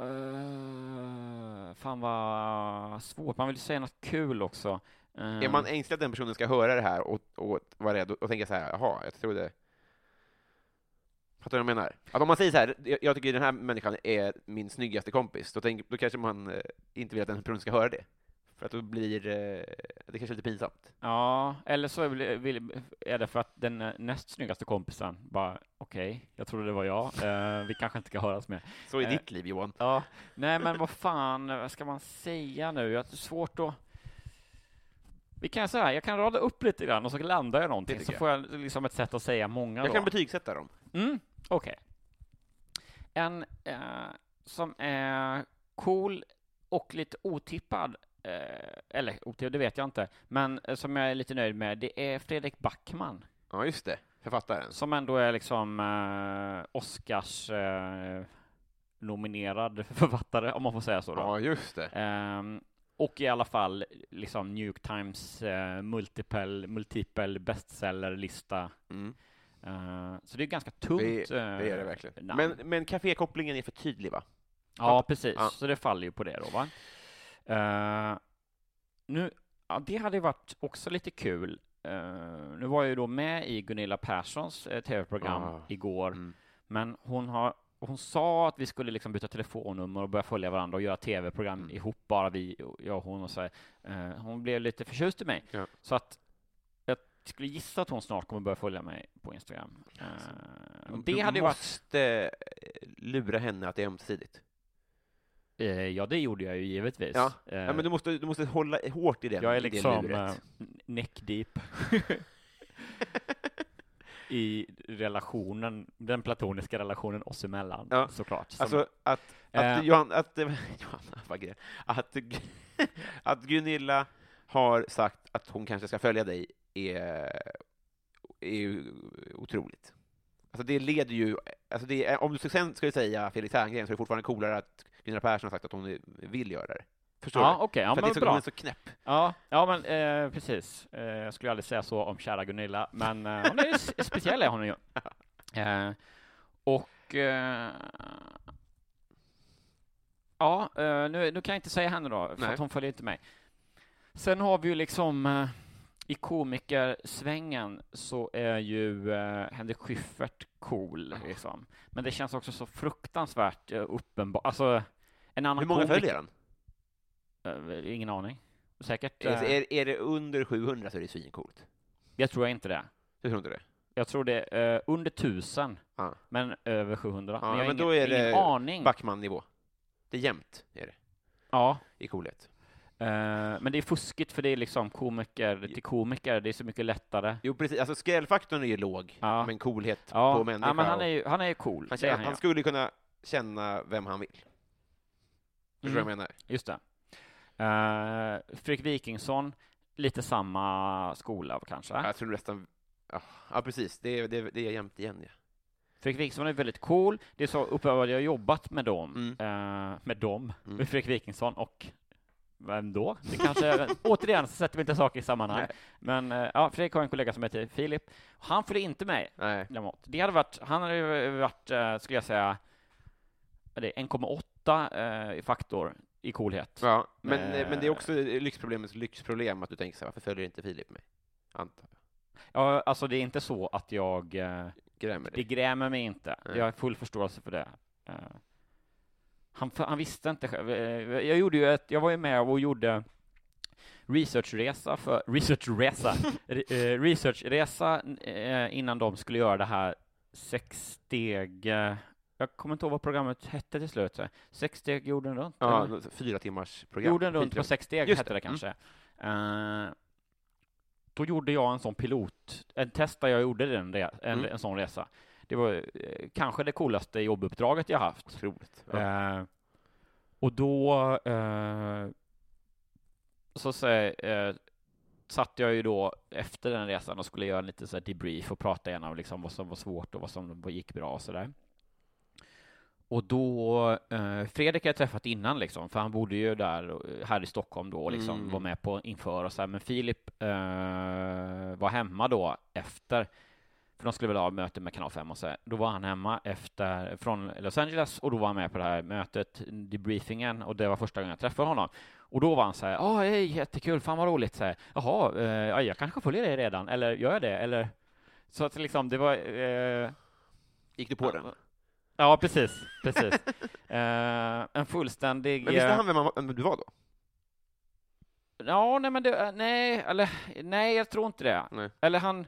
Uh, fan vad svårt. Man vill säga något kul också. Eh, Är man ängslig att den personen ska höra det här och, och vara rädd och, och tänka så här, jaha, jag trodde... Fattar du vad jag menar? Att om man säger så här, jag, jag tycker den här människan är min snyggaste kompis, då, tänk, då kanske man eh, inte vill att den personen ska höra det. För att då blir eh, det kanske lite pinsamt. Ja, eller så är är det för att den näst snyggaste kompisen bara, okej, jag trodde det var jag. Eh, vi kanske inte ska höras mer. Så är Eh, ditt liv, Johan. Ja, nej men vad fan, vad ska man säga nu? Jag har svårt att... Vi kan säga, jag kan rada upp lite grann och så landar jag någonting, så får jag liksom ett sätt att säga många Jag då. kan betygsätta dem. Mm, okej. En eh, som är cool och lite otippad, eller otippad, det vet jag inte, men eh, som jag är lite nöjd med, det är Fredrik Backman, Ja, just det. Författaren. som ändå är liksom eh, Oscars eh, nominerad författare, om man får säga så då. Ja, just det. Ehm, och i alla fall liksom New York Times eh, multiple, multiple bestsellerlista. Mm. Eh, så det är ganska tungt. Det, det är det eh, verkligen. namn. Men, men kafékopplingen är för tydlig, va? Ja, precis. Ja. Så det faller ju på det då, va? Eh, nu, ja, det hade varit också lite kul. Eh, nu var jag ju då med i Gunilla Perssons eh, tv-program Ah. igår, Mm. men hon har hon sa att vi skulle liksom byta telefonnummer och börja följa varandra och göra tv-program Mm. ihop, bara vi, jag och hon och så. Eh, Hon blev lite förtjust i mig, Ja. så att jag skulle gissa att hon snart kommer börja följa mig på Instagram. Och det Du hade varit... måste eh, lura henne att det är ömsesidigt. Eh, Ja, det gjorde jag ju givetvis. Ja. Eh, Ja, men du måste, du måste hålla hårt i den. Jag är det liksom uh, neck deep i relationen, den platoniska relationen oss emellan, Ja. såklart. Som- Alltså att, att Eh. Johan, att, Johanna att, att Gunilla har sagt att hon kanske ska följa dig är, är ju otroligt. Alltså det leder ju, alltså det är, om du sen skulle säga Felix Herngren så är det fortfarande coolare att Gunilla Persson har sagt att hon vill göra det. Förstår ja, du? okej, ja, För att men det är så, hon är så knäpp. Ja, ja, men eh, precis. Eh, jag skulle aldrig säga så om kära Gunilla, men eh, hon är speciell är hon ju. Eh, och eh, ja, eh, nu, nu kan jag inte säga henne då, för Nej. att hon följer inte mig. Sen har vi ju liksom eh, i komikersvängen så är ju eh, Henrik Schyffert cool, liksom. Men det känns också så fruktansvärt uh, uppenbart. Alltså, en annan Hur många komiker- följer han? Eh, ingen aning. Säkert. Är, eh, är, är det under 700 så är det svincoolt. jag tror inte det. Du tror inte det? Jag tror det är eh, under tusen, Ja. men över 700. Ja, men jag har men ingen, då är ingen det aning. Backman-nivå. Det är jämnt, är det, Ja, i coolhet. eh, men det är fuskigt för det är liksom komiker till komiker, det är så mycket lättare. Jo, precis. Alltså skrällfaktorn är ju låg, Ja. men coolhet Ja, på människa. ja men han och- är ju, han är ju cool. han, det är han, han ja. skulle kunna känna vem han vill. Förstår du vad jag mm. menar? Just det. Uh, Fredrik Wikingsson, lite samma skola kanske? Jag tror nästan, ja, ja precis, det är, det, det är jämnt igen ja. Fredrik Wikingsson är väldigt cool, det är så uppenbart jag har jobbat med dem, mm. uh, med dem, mm. med Fredrik Wikingsson och vem då? Det kanske, återigen så sätter vi inte saker i sammanhang. Nej. Men eh, ja, Fredrik har en kollega som heter Filip, han följer inte mig. Nej. Det hade varit, han hade varit, skulle jag säga, 1,8 åtta eh, faktor i coolhet. Ja, men, eh, men det är också lyxproblemets lyxproblem att du tänker så här, varför följer inte Filip mig? Antar jag. Ja, alltså det är inte så att jag eh, grämer det grämer mig inte. Mm. Jag har full förståelse för det. Eh, han, han visste inte själv. Eh, jag gjorde ju ett, jag var ju med och gjorde researchresa för researchresa eh, researchresa eh, innan de skulle göra det här sexsteg jag kommer inte ihåg vad programmet hette till slut. så. Sex steg jorden runt? Ja, eller? fyra timmars program. Jorden runt på sex steg Just hette det, det mm. kanske. Eh, då gjorde jag en sån pilot, en test där jag gjorde den, en, Mm. en sån resa. Det var eh, kanske det coolaste jobbuppdraget jag haft. Otroligt. Ja. Eh, och då eh, så säg, eh, satt jag ju då efter den resan och skulle göra en lite så debrief och prata igenom liksom vad som var svårt och vad som gick bra och sådär. Och då, eh, Fredrik har jag träffat innan liksom, för han bodde ju där eh, här i Stockholm då och liksom Mm. var med på inför och så här. Men Filip eh, var hemma då efter, för de skulle väl ha möte med Kanal 5 och så här. Då var han hemma efter, från Los Angeles och då var han med på det här mötet, debriefingen, och det var första gången jag träffade honom. Och då var han så här, ja, hej, jättekul, fan vad roligt, så här, jaha, eh, ja, jag kanske följer dig redan, eller gör jag det, eller? Så att liksom, det var... Eh, Gick du på den? Ja, precis. precis. Eh, en fullständig... Men visste eh, han vem, du var då? Ja, nej, men det, nej, eller nej, jag tror inte det. Nej. Eller han,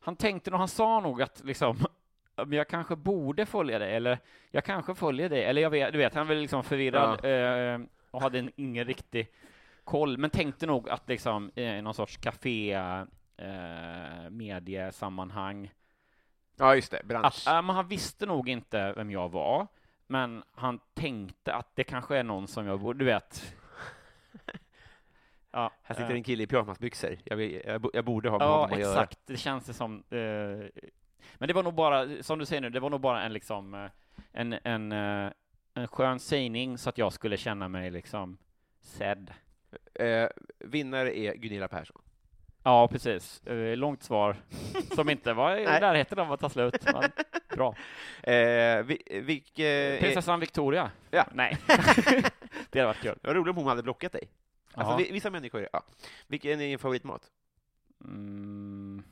han tänkte nog, han sa nog att liksom, jag kanske borde följa dig, eller jag kanske följer dig, eller jag vet, du vet, han var liksom förvirrad eh, och hade en, ingen riktig koll, men tänkte nog att liksom i någon sorts café eh, mediesammanhang Ja, just det. att, Bransch. äh, men han visste nog inte vem jag var, men han tänkte att det kanske är någon som jag borde, du vet. Ja, Här sitter eh, en kille i pyjamasbyxor. Jag, jag, jag borde ha med Ja, honom att göra. exakt. Det känns det som. Eh, men det var nog bara, som du säger nu, det var nog bara en liksom eh, en, en, eh, en skön sägning så att jag skulle känna mig liksom sedd. Eh, vinnare är Gunilla Persson. Ja, precis. Eh, långt svar som inte var i närheten av att ta slut. Men bra. Eh, vi, vilk, eh, Prinsessan Victoria? Ja. Nej. det hade varit kul. det var roligt om hon hade blockat dig. Alltså, vi, vissa människor, ja. Vilken är din favoritmat? Mm.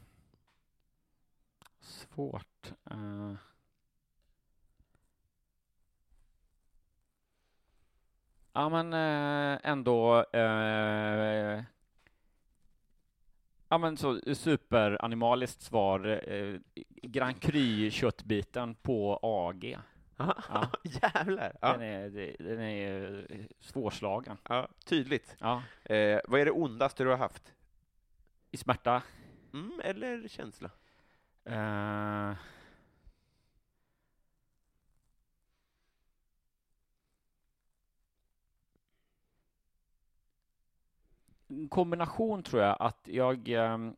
Svårt. Eh. Ja, men eh, ändå... Eh, ja, men så superanimaliskt svar. Eh, Grand Cru-köttbiten på AG. Ja. Jävlar! Ja. Den är, den är eh, svårslagen. Ja, tydligt. Ja. Eh, vad är det ondaste du har haft? I smärta. Mm, eller känsla? Eh, en kombination tror jag att jag ehm,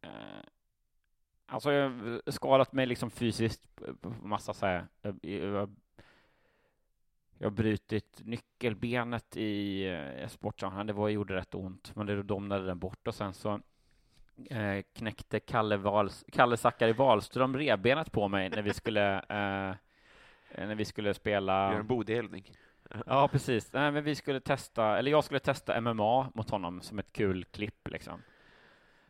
eh, alltså jag har skadat mig liksom fysiskt på massa så här jag, jag, jag har brutit nyckelbenet i eh, sportsammanhang. Det var, gjorde rätt ont, men det domnade den bort och sen så eh, knäckte Kalle, Vals, Kalle Zackari Wahlström revbenet på mig när vi skulle eh, när vi skulle spela Gör en bodelning. Ja, precis. Nej, men vi skulle testa, eller jag skulle testa MMA mot honom som ett kul klipp liksom.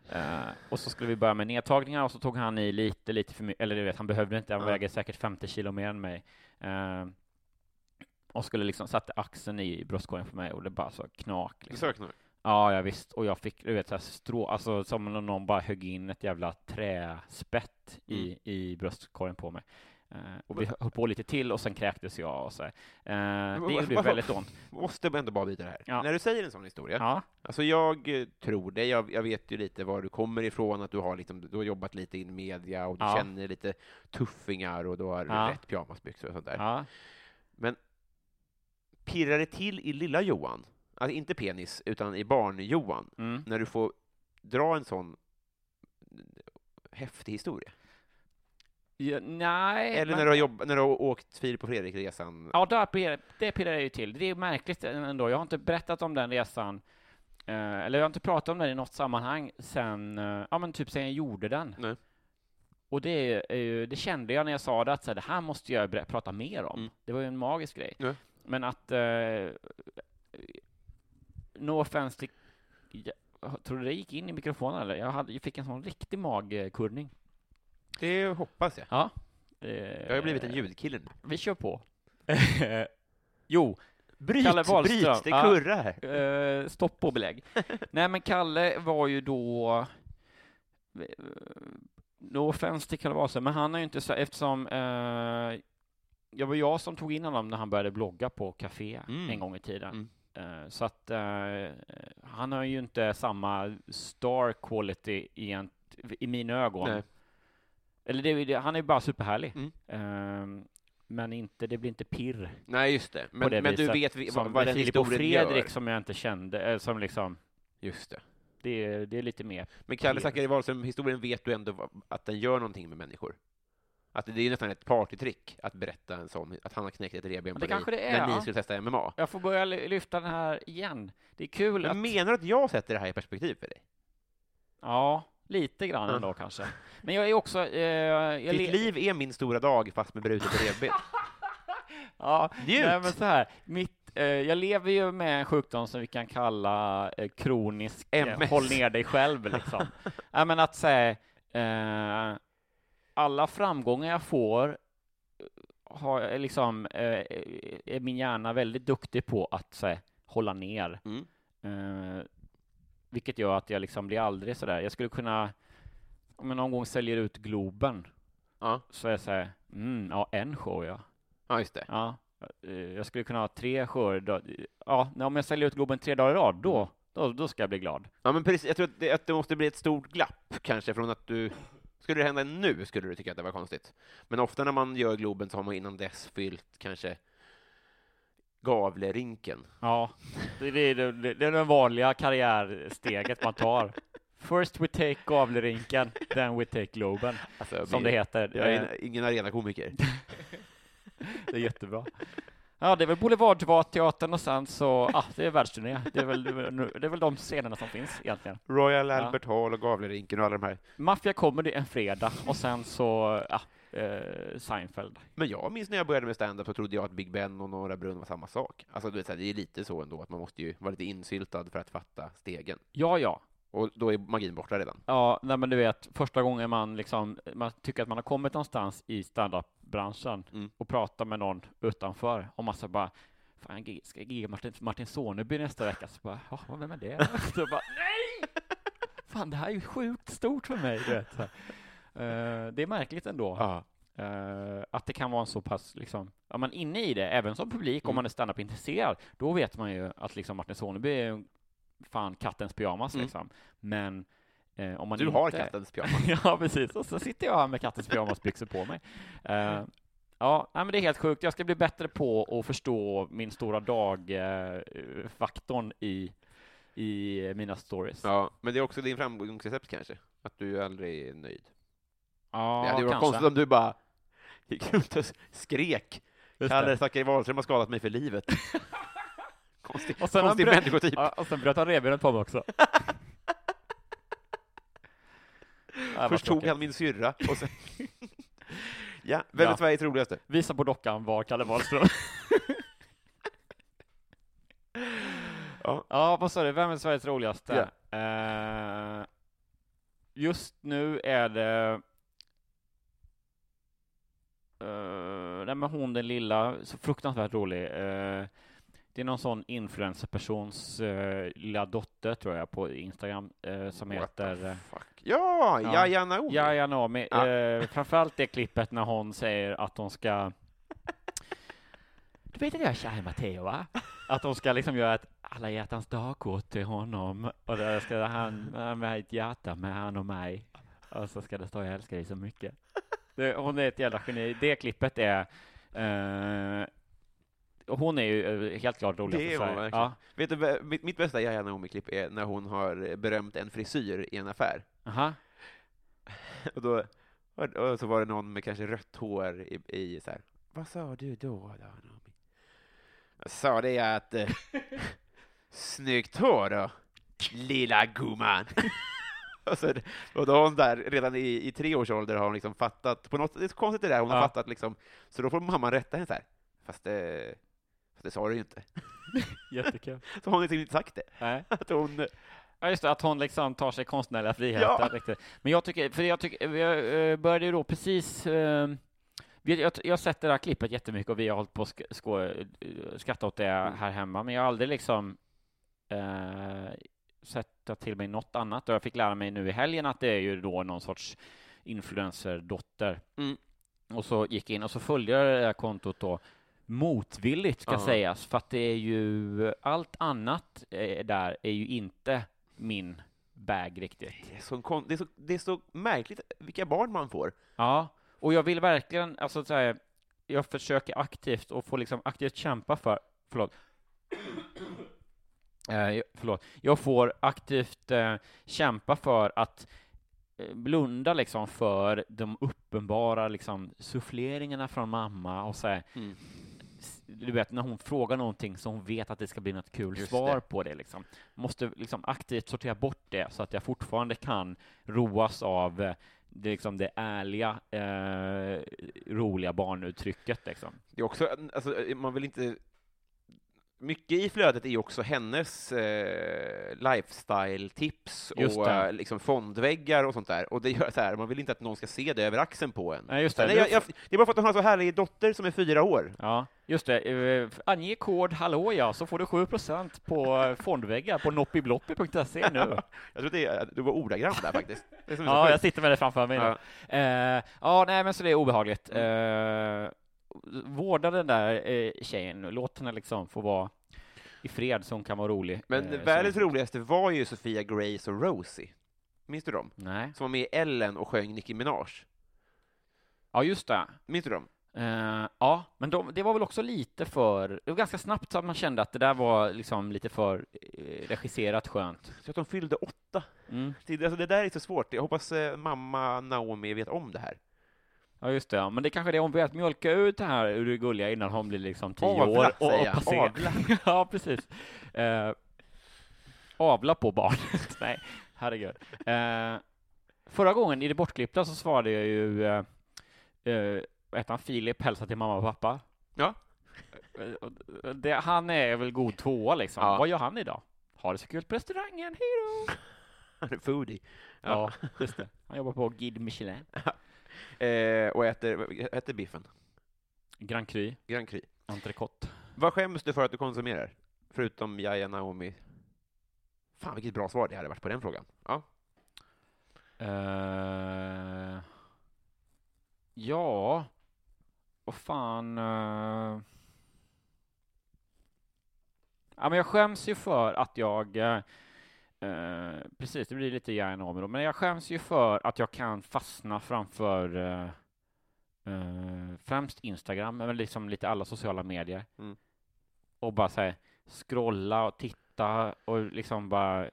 Eh, och så skulle vi börja med nedtagningar och så tog han i lite, lite för mycket, eller du vet, han behövde inte, han Ja. väger säkert 50 kilo mer än mig. Eh, och skulle liksom, satte axeln i bröstkorgen på mig och det bara så knak. Liksom. Söknar. Ja, ja visst. Och jag fick, du vet, så här strå, alltså som om någon bara högg in ett jävla träspett i, Mm. i bröstkorgen på mig. Eh, och vi höll på lite till och sen kräktes jag och så. Eh, det gjorde väldigt ont. Måste ändå bara det här. Ja. När du säger en sån historia, Ja, alltså jag eh, tror det, jag, jag vet ju lite var du kommer ifrån, att du har, liksom, du har jobbat lite i media och du Ja. känner lite tuffingar och du har Ja. rätt pyjamasbyxor och sånt där. ja. Pirrar det till i lilla Johan? Alltså inte penis, utan i barn-Johan, Mm. när du får dra en sån häftig historia? Ja nej. Eller men- när du har, jobb, när du har åkt Filip och Fredrik-resan? Ja, där det pirrar jag ju till. Det är märkligt ändå. Jag har inte berättat om den resan, eh, eller jag har inte pratat om den i något sammanhang sen, eh, ja men typ sen jag gjorde den. Nej. Och det, ju- det kände jag när jag sa det, att så här, det här måste jag prata mer om. Mm. Det var ju en magisk grej. Ja. men att... Eh, no offense. Jag, tror du det gick in i mikrofonen eller? Jag, hade, jag fick en sån riktig magkurning. Det hoppas jag. Ja. Jag har ju blivit en ljudkille nu. Vi kör på. jo, Bryt, Kalle Wahlström. bryt, det Ja. kurrar här. eh, stopp och belägg. Nej, men Kalle var ju då... eh, No offense till Kalle Wahlström, men han är ju inte så... Eftersom... Eh, det var jag som tog in honom när han började blogga på Café Mm. en gång i tiden. Mm. Eh, så att eh, han har ju inte samma star quality egent, i mina ögon. Nej. Eller det, han är bara superhärlig. Mm. Eh, men inte, det blir inte pirr Nej, just det. Men, det men du vet vi, vad, vad den Filip och historien Fredrik gör. som jag inte kände, eh, som liksom, Just det. det, är- det är lite mer. Men Kalle. Zackari Wahlström-historien vet du ändå att den gör någonting med människor. Att det är ju nästan ett partytrick att berätta en sån, att han har knäckt ett revben på det kanske dig det är, när ni ja. skulle testa MMA. Jag får börja ly- lyfta den här igen. Det är kul Men att... menar du att jag sätter det här i perspektiv för dig? Ja, lite grann ändå kanske. Men jag är också... Eh, Ditt liv är min stora dag fast med brutet revben. Ja, Njut! nej, men så här. Mitt, eh, jag lever ju med en sjukdom som vi kan kalla eh, kronisk eh, MS. håll ner dig själv liksom. ja, men att säga eh, alla framgångar jag får eh, har liksom är min hjärna väldigt duktig på att så här, hålla ner. Mm. Vilket gör att jag liksom blir aldrig sådär. Jag skulle kunna, om jag någon gång säljer ut Globen, Ja. så är jag såhär, mm, ja, en show ja. ja, just det. Ja, eh, jag skulle kunna ha tre shower. Ja, om jag säljer ut Globen tre dagar i rad, då, då, då ska jag bli glad. Ja, men precis. Jag tror att det, att det måste bli ett stort glapp, kanske, från att du... Skulle det hända nu skulle du tycka att det var konstigt. Men ofta när man gör Globen så har man innan dess fyllt kanske Gavlerinken. Ja, det, är det, det är det vanliga karriärsteget man tar. First we take Gavlerinken, then we take Globen, Alltså, som det heter. Jag Eh, är ingen arenakomiker. Det är jättebra. Ja, det är väl Boulevardteatern och sen så, ah, det är världsturné. Det är väl, det är väl de scenerna som finns egentligen. Royal Ja. Albert Hall och Gavlerinken och alla de här. Mafia Comedy en fredag och sen så, ja, eh, Seinfeld. Men jag minns när jag började med stand-up så trodde jag att Big Ben och Norra Brunn var samma sak. Alltså, du vet, det är lite så ändå, att man måste ju vara lite insyltad för att fatta stegen. Ja, ja. Och då är magin borta redan. Ja, nej, men du vet, första gången man liksom, man tycker att man har kommit någonstans i standup-branschen Mm. och pratar med någon utanför och man så bara, fan, jag ska jag gigga Martin, Martin Soneby nästa vecka? Så bara, ja, vem är det? så bara, nej! Fan, det här är ju sjukt stort för mig, du vet. Så här. Eh, det är märkligt ändå. Ja. Eh, att det kan vara en så pass, liksom, är man inne i det, även som publik, om Mm. man är standup-intresserad, då vet man ju att liksom Martin Soneby är fan kattens pyjamas, Mm. liksom. Men eh, om man Du inte... har kattens pyjamas. ja, precis. Och så sitter jag här med kattens pyjamasbyxor på mig. Eh, ja, nej, men det är helt sjukt. Jag ska bli bättre på att förstå min stora dag-faktorn i, i mina stories. Ja, men det är också din framgångsrecept kanske? Att du aldrig är nöjd. Ja, det hade ju varit kanske. konstigt om du bara gick runt och skrek Just Kalle. Zackari Wahlström har skadat mig för livet. konstig Och sen konstig bröt- människotyp. Ja, och sen bröt han revbenet på mig också. Ja, Först tog han min syrra och sen... ja, vem är Ja. Sveriges roligaste? Visa på dockan var Kalle Wahlström. Ja. Ja, vad sa du? Vem är Sveriges roligaste? Eh, just nu är det uh, nej, men hon den lilla, så fruktansvärt rolig. Eh, det är någon sån influencerpersons uh, lilla dotter, tror jag, på Instagram, eh, som What heter uh? Ja, Ja. Jaja Naomi. Jaja Naomi. Ja. Eh, framförallt det klippet när hon säger att hon ska Du vet att jag är kär i Matteo, va? Att hon ska liksom göra ett alla hjärtans dagkort till honom och där ska han med ett hjärta med han och mig och så ska det stå jag älskar dig så mycket. Det, hon är ett jävla geni. Det klippet är eh, hon är ju eh, helt klart roligast Det är hon verkligen. Ja. Vet du, mitt, mitt bästa Jaja Naomi-klipp är när hon har berömt en frisyr i en affär. Aha. Och, då, och så var det någon med kanske rött hår i, i så här. Vad sa du då, då Naomi? Jag sa det att... Eh, snyggt hår då, lilla gumman. och, så, och då har hon där, redan i, i tre års ålder har hon liksom fattat, på något, det är så konstigt det där, hon har Ja. fattat liksom, så då får mamman rätta henne så här. Fast, eh, Det sa du ju inte. Jättekul. Så har hon liksom inte sagt det. Nej. Att hon... Ja, just det, att hon liksom tar sig konstnärliga friheter. Ja. Men jag tycker, för jag tycker, vi eh, började ju då precis eh, vi- jag, jag har sett det där klippet jättemycket och vi har hållit på att sk- eh, skratta åt det här hemma, men jag har aldrig liksom eh, sett till mig något annat och jag fick lära mig nu i helgen att det är ju då någon sorts influencerdotter. Mm. Och så gick jag in och så följde jag det här kontot då motvilligt ska Ja. sägas, för att det är ju allt annat eh, där är ju inte min bag riktigt. Det är, så det, är så, det är så märkligt vilka barn man får. Ja, och jag vill verkligen, alltså så här, jag försöker aktivt och får liksom aktivt kämpa för, förlåt, eh, förlåt, jag får aktivt eh, kämpa för att eh, blunda liksom för de uppenbara liksom suffleringarna från mamma och så här, Mm. du vet när hon frågar någonting så hon vet att det ska bli något kul Just svar det. på det liksom. Måste liksom aktivt sortera bort det så att jag fortfarande kan roas av eh, det, liksom det ärliga, eh, roliga barnuttrycket liksom. Det är också, alltså, man vill inte... Mycket i flödet är också hennes eh, lifestyle-tips och eh, liksom fondväggar och sånt där. Och det gör så här, man vill inte att någon ska se det över axeln på en. Nej, just det. nej, jag, jag, det är bara för att hon har så härlig dotter som är fyra år. Ja, just det. Eh, Ange kod hallå ja, så får du 7% på eh, fondväggar på noppibloppi.se nu. Jag tror det, du var ordagrant där faktiskt. Ja, jag sitter med det framför mig nu. Ja. Eh, ja, nej, men så det är obehagligt. Eh, vårda den där eh, tjejen, låt henne liksom få vara i fred så hon kan vara rolig. Men eh, världens roligaste var ju Sofia Grace och Rosie. Minns du dem? Nej. Som var med i Ellen och sjöng Nicki Minaj. Ja, just det. Minns du dem? Eh, ja, men de, det var väl också lite för... Det var ganska snabbt så att man kände att det där var liksom lite för eh, regisserat skönt. Så att de fyllde åtta. Mm. Det, alltså, det där är så svårt. Jag hoppas eh, mamma Naomi vet om det här. Ja, just det. Ja. Men det är kanske är det hon vet, mjölka ut det här ur det gulliga innan hon blir liksom tio Avla, år. Och, och jag. passerar. Avla. ja, precis. Eh, avla på barnet. Nej, herregud. Eh, förra gången i det bortklippta så svarade jag ju eh, eh, han, Filip hälsa till mamma och pappa. Ja. Eh, och Det, han är väl god tvåa liksom. Ja. Vad gör han idag? Har det så kul på restaurangen, hejdå! Han är foodie. Ja, just det. Han jobbar på Guide Michelin. Eh, och äter, äter biffen. Grand Cru, Grand Cru. entrecote. Vad skäms du för att du konsumerar? Förutom Yahya Naomi. Fan, vilket bra svar det hade varit på den frågan. Ja. Eh, ja, vad fan... eh. ja, men jag skäms ju för att jag... eh, eh, precis, det blir lite gärna om då, men jag skäms ju för att jag kan fastna framför eh, eh, främst Instagram, men liksom lite alla sociala medier. Mm. Och bara så här, scrolla och titta och liksom bara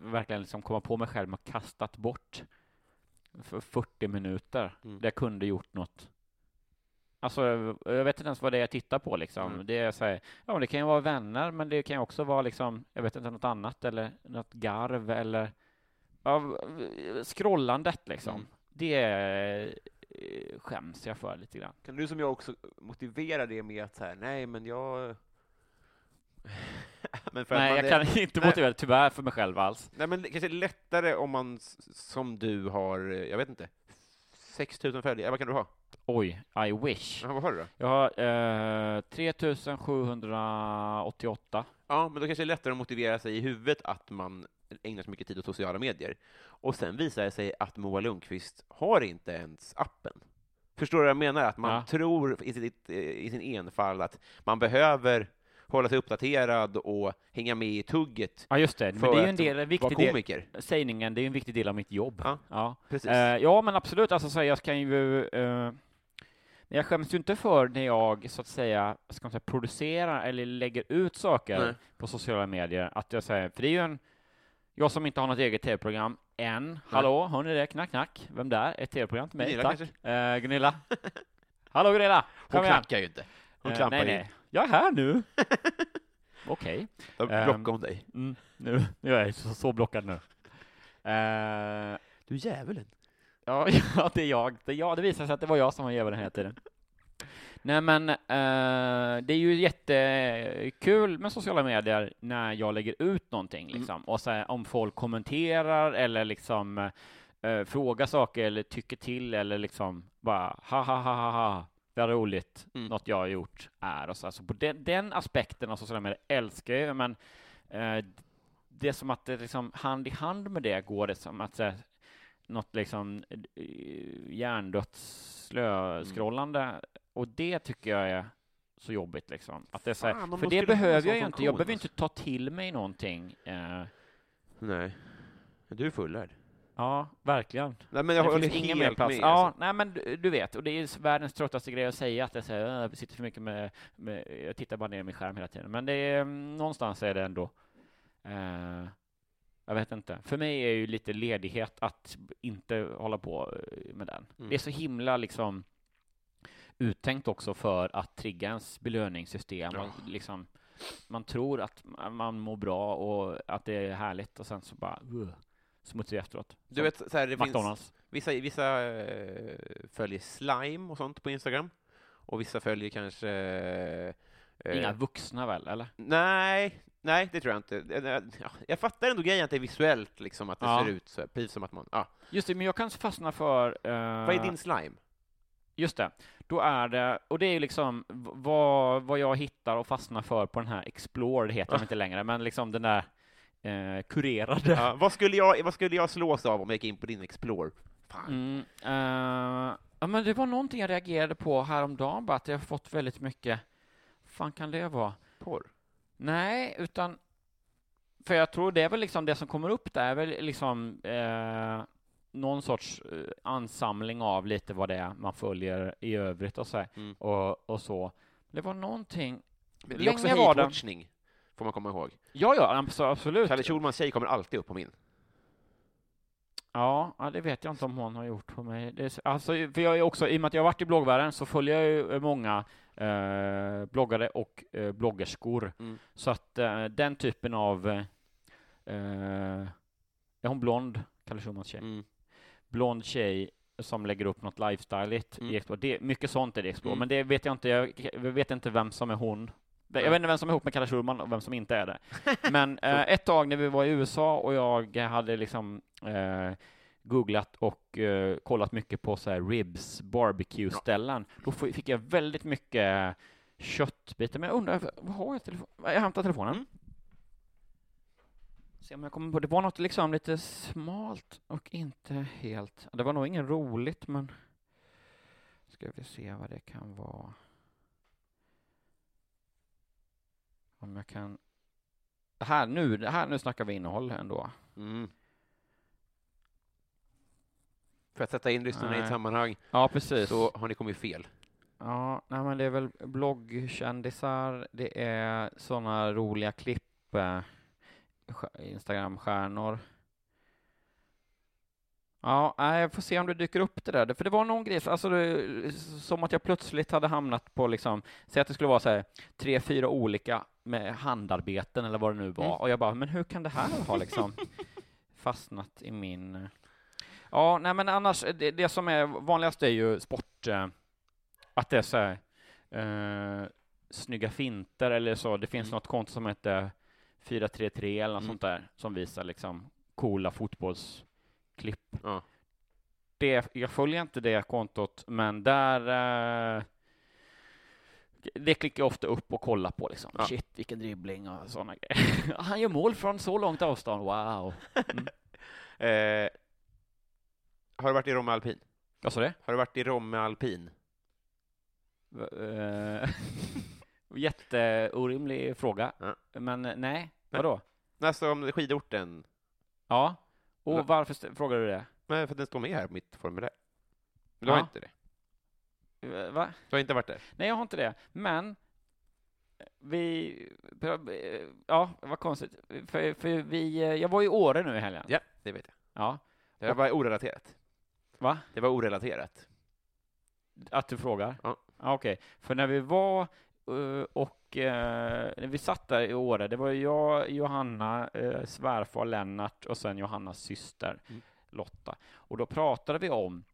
verkligen liksom komma på mig själv att kastat bort för 40 minuter. Mm. Där jag kunde gjort något. Alltså, jag vet inte ens vad det är jag tittar på liksom. Mm. Det är så här, ja det kan ju vara vänner, men det kan ju också vara liksom, jag vet inte, något annat eller något garv eller ja, scrollandet liksom. Mm. Det eh, skäms jag för lite grann. Kan du som jag också motivera det med att så här, nej men jag... men Nej, jag man, kan inte nej. motivera det tyvärr för mig själv alls. Nej, men det kanske är lättare om man som du har, eh, jag vet inte, 6000 följare, vad kan du ha? Oj, I wish. Ja, vad har du då? Jag har eh, 3788. Ja, men då kanske det är lättare att motivera sig i huvudet att man ägnar så mycket tid åt sociala medier. Och sen visar det sig att Moa Lundqvist har inte ens appen. Förstår du vad jag menar? Att man Ja. tror i, sitt, i sin enfald att man behöver hålla sig uppdaterad och hänga med i tugget Ja, just det. Men det är ju en del, en viktig del. Sägningen, det är ju en viktig del av mitt jobb. Ja, Ja, precis. Eh, ja men absolut. Alltså, så jag kan ju... Eh, men jag skäms ju inte för när jag, så att säga, ska man säga producerar eller lägger ut saker Nej. på sociala medier. Att jag säger, för det är ju en... Jag som inte har något eget tv-program än. Hallå, hör ni det? Knack, knack. Vem där? Ett tv-program till mig, Gunilla tack. kanske? Eh, Gunilla. Hallå Gunilla! Hon Kom igen! knackar ju inte. Hon Eh, klampar nej, in. nej. Jag är här nu. Okej. Då Ehm, blockar hon dig. Mm, nu, nu är jag så, så blockad nu. Eh, Du djävulen. Ja, ja, det är jag. Det, jag. det visar sig att det var jag som var djävulen hela tiden. Nej, men eh, det är ju jättekul med sociala medier när jag lägger ut någonting, Mm. liksom. Och så här, om folk kommenterar eller liksom eh, frågar saker eller tycker till eller liksom bara ha ha ha ha ha vad roligt Mm. något jag har gjort är och så. Alltså på den, den aspekten av sociala medier älskar jag, men eh, det är som att det liksom hand i hand med det går det som att så här, något liksom eh, hjärndött slöskrollande och det tycker jag är så jobbigt liksom. Att det är så här, Fan, för de det behöver jag ju inte. Jag behöver alltså. inte ta till mig någonting. Eh, Nej. Du är fullärd. ja, verkligen. Nej, men jag det håller finns ingen mer plats. med. Ja, alltså. nej men du, du vet, och det är världens tröttaste grej att säga att jag säger "Äh, jag sitter för mycket med, med, jag tittar bara ner i min skärm hela tiden. Men det är, mm, någonstans är det ändå, eh, jag vet inte. För mig är ju lite ledighet att inte hålla på eh, med den. Mm. Det är så himla liksom uttänkt också för att trigga ens belöningssystem. Ja. Man, liksom, man tror att man mår bra och att det är härligt och sen så bara uh, smutsig efteråt. Du Som vet, så här, det finns, McDonalds. vissa, vissa eh, följer slime och sånt på Instagram, och vissa följer kanske... eh, Inga vuxna väl, eller? Nej, nej, det tror jag inte. Eh, Ja, jag fattar ändå grejen att det är visuellt, liksom, att det Ja. ser ut så, precis som att man... Ja. Just det, men jag kan fastna för... eh, Vad är din slime? Just det. Då är det, och det är ju liksom vad, vad jag hittar och fastnar för på den här Explore, det heter de inte längre, men liksom den där eh, kurerade. Ja, vad, skulle jag, vad skulle jag slås av om jag gick in på din Explore? Mm, eh, ja, men det var någonting jag reagerade på häromdagen, bara att jag har fått väldigt mycket, fan kan det vara? Porr? Nej, utan för jag tror det är väl liksom det som kommer upp där, är väl liksom eh, någon sorts eh, ansamling av lite vad det är man följer i övrigt och så, Mm. och, och så. Det var någonting, Men det är också länge det. hate-watchning, får man komma ihåg. Ja, ja, abso- absolut. Kalle Schulmans tjej kommer alltid upp på min. Ja, det vet jag inte om hon har gjort på mig. Det är, alltså, för jag är också, I och med att jag har varit i bloggvärlden så följer jag ju många eh, bloggare och eh, bloggerskor. Mm. Så att eh, den typen av... Eh, eh, är hon blond, Kalle Schulmans tjej? Mm. Blond tjej som lägger upp något lifestyleigt Mm. i Explore. Det, mycket sånt är det i Explore, Mm. men det vet jag inte. Jag, jag vet inte vem som är hon. Jag vet inte vem som är ihop med Kalle Schulman och vem som inte är det. Men eh, ett tag när vi var i USA och jag hade liksom eh, googlat och eh, kollat mycket på så här ribs, barbecue-ställen, då f- fick jag väldigt mycket köttbitar. Men jag undrar, vad har jag telefon? Jag hämtar telefonen. Mm. Se om jag kommer på, det var något liksom lite smalt och inte helt, det var nog ingen roligt men ska vi se vad det kan vara. Om jag kan, det här nu, det här nu snackar vi innehåll ändå. Mm. För att sätta in lyssnarna i ett sammanhang Ja, precis. så har ni kommit fel. Ja, nej, men det är väl bloggkändisar, det är sådana roliga klipp, eh, Instagram-stjärnor. Ja, jag får se om det dyker upp det där, för det var någon grej, alltså det, som att jag plötsligt hade hamnat på liksom, säg att det skulle vara så här, tre, fyra olika med handarbeten eller vad det nu var, Mm. och jag bara, men hur kan det här ha liksom fastnat i min... eh, Ja, nej men annars, det, det som är vanligast är ju sport, eh, att det är så här, eh, snygga finter eller så. Det finns Mm. något konto som heter 433 eller något Mm. sånt där som visar liksom coola fotbollsklipp. Ja. Det, jag följer inte det kontot, men där eh, det klickar jag ofta upp och kollar på liksom. Ja. Shit, vilken dribbling och sådana grejer. Han gör mål från så långt avstånd, wow. Eh, har du varit i Romme Alpin? Vad sa du? Har du varit i Romme Alpin? Eh, Jätteorimlig fråga, Ja. men eh, nej, vadå? Alltså om skidorten? Ja, och Va- varför frågar du det? Nej, för den står med här på mitt formulär. Men du har Ja. inte det? Eh, Va? Du har inte varit där? Nej, jag har inte det, men vi, ja, vad konstigt, för, för vi, jag var i Åre nu i helgen. Ja, det vet jag. Ja, Det var orelaterat. Va? Det var orelaterat. Att du frågar? Ja. Okej, för när vi var eh, och eh, när vi satt där i Åre, det var jag, Johanna, eh, svärfar Lennart och sen Johannas syster Mm. Lotta. Och då pratade vi om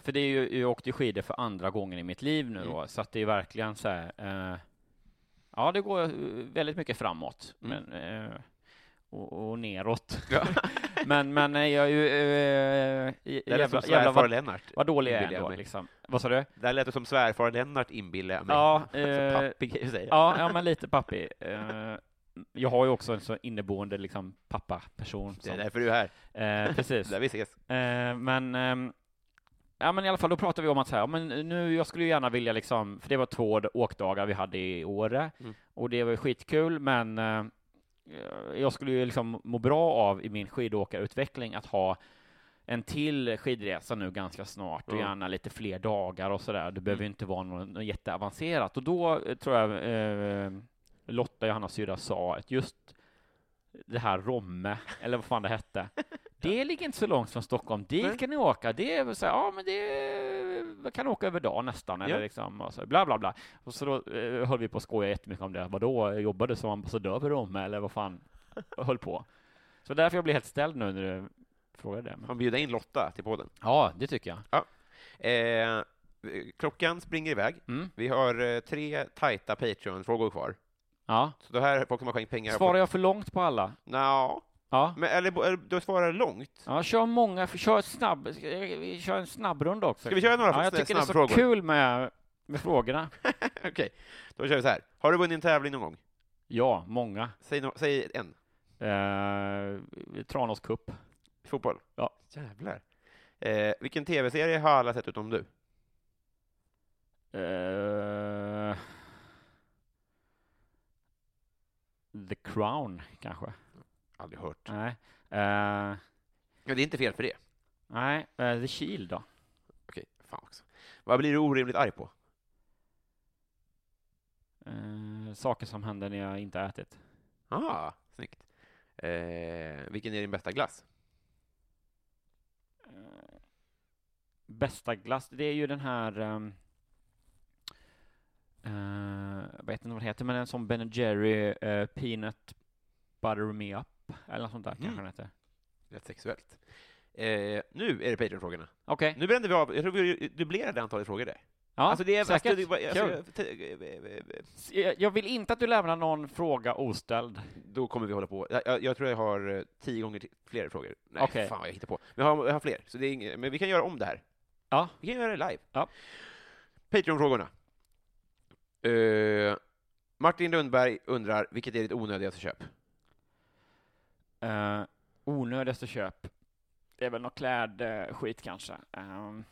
för det är ju, jag åkte skidor för andra gången i mitt liv nu då, så att det är verkligen så här, ja det går väldigt mycket framåt, Mm. men, och, och neråt. men, men eh, jag är ju, eh, Det lät jävla, som svärfar vad, Lennart. vad dålig jag är ändå, mig. liksom. Vad sa du? Där lät det som svärfar Lennart inbillar jag mig. Ja, Så eh, pappig säga. Ja, ja, men lite pappig. Eh, jag har ju också en så inneboende liksom pappa-person. Det är som- därför du är här. Eh, precis. Där vi ses. Eh, men, ehm, ja men i alla fall, då pratade vi om att så här, ja, men nu, jag skulle ju gärna vilja liksom, för det var två åkdagar vi hade i Åre, Mm. och det var skitkul, men eh, jag skulle ju liksom må bra av i min skidåkarutveckling att ha en till skidresa nu ganska snart och Mm. gärna lite fler dagar och sådär. Det behöver Mm. ju inte vara något, något jätteavancerat. Och då eh, tror jag eh, Lotta, Johannas syrra, sa att just det här Romme, eller vad fan det hette, det ligger inte så långt från Stockholm. Dit Nej. kan ni åka. Det är så här, ja men det man kan åka över dagen nästan, eller Ja. liksom, och så, bla bla bla. Och så då eh, höll vi på att skoja jättemycket om det. Vadå, jobbade som ambassadör för Romme, eller vad fan höll på? Så därför jag blir helt ställd nu när du frågar det. Man bjuder in Lotta till podden. Ja, det tycker jag. Eh, klockan springer iväg. Mm. Vi har eh, tre tajta Patreon-frågor kvar. Ja. Så det här är folk som har skänkt pengar. Svarar jag för långt på alla? Nå, Ja. men eller, eller du svarar långt. Ja, kör många, för kör snabb, vi kör en snabbrunda också. Ska vi köra några ja, jag tycker det är så snabbfrågor? kul med, med frågorna. Okej, då kör vi så här. Har du vunnit en tävling någon gång? Ja, många. Säg, no- säg en. Eh, Tranås Cup. Fotboll? Ja. Jävlar. Eh, vilken tv-serie har alla sett utom du? Eh, The Crown, kanske? Aldrig hört. Nej. Eh, Ja, det är inte fel för det. nej, eh, The Shield då? Okej, fan också. Vad blir du orimligt arg på? Eh, saker som händer när jag inte ätit. Ah, snyggt. Eh, vilken är din bästa glass? Bästa glass, det är ju den här um, jag vet inte vad det heter, men en sån Ben Jerry Peanut Butter Me Up, eller något sånt där Mhm. kanske den heter. Rätt sexuellt. Eh, nu är det Patreon-frågorna. Okej, Nu brände vi av, jag tror vi dubblerade antalet frågor där. ja, alltså det är, säkert. alltså, det var- alltså, Kul. jag- eh, eh, eh, jag- Jag vill inte att du lämnar någon fråga oställd. Då kommer vi hålla på. Jag, jag, jag tror jag har eh, tio gånger till, fler frågor. Nej, Okej. fan vad jag hittar på. Men jag har, jag har fler, så det är inget, men vi kan göra om det här. Ja. Vi kan göra det live. Ja. Patreon-frågorna. Eh, Martin Lundberg undrar, vilket är ditt onödigaste köp? Uh, onödigaste köp. Det är väl något klädskit kanske. Um,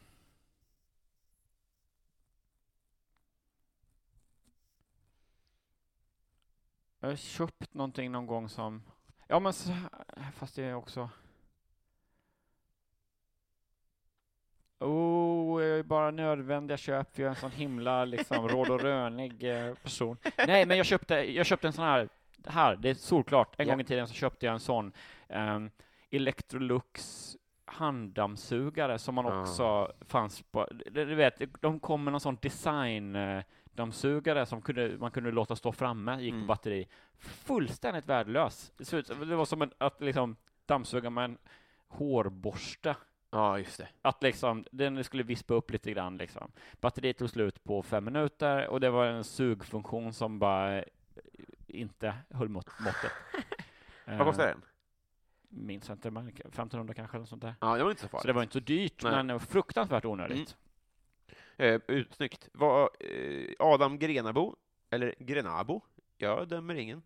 jag har köpt någonting någon gång som... Ja, men så, fast det är också... Oh, jag är bara nödvändiga köp, för jag är en sån himla liksom råd och rönig eh, person. Nej, men jag köpte, jag köpte en sån här, här, det är solklart. En Ja. gång i tiden så köpte jag en sån um, Electrolux handdammsugare som man Ah. också fanns på, du vet, de kom med någon sån design eh, dammsugare som kunde, man kunde låta stå framme, gick Mm. på batteri. Fullständigt värdelös. Det, var som en, att liksom dammsuga med en hårborste. Ja, just det. Att liksom, den skulle vispa upp lite grann liksom. Batteriet tog slut på fem minuter och det var en sugfunktion som bara inte höll mot, måttet. Vad kostar Eh, den? Minns inte, men 1500 kanske eller sånt där. Ja, det var inte så farligt. Så det var inte så dyrt, Nej. men fruktansvärt onödigt. Eh, ut- snyggt. Vad, eh, Adam Grenabo, eller Grenabo, jag dömer ingen,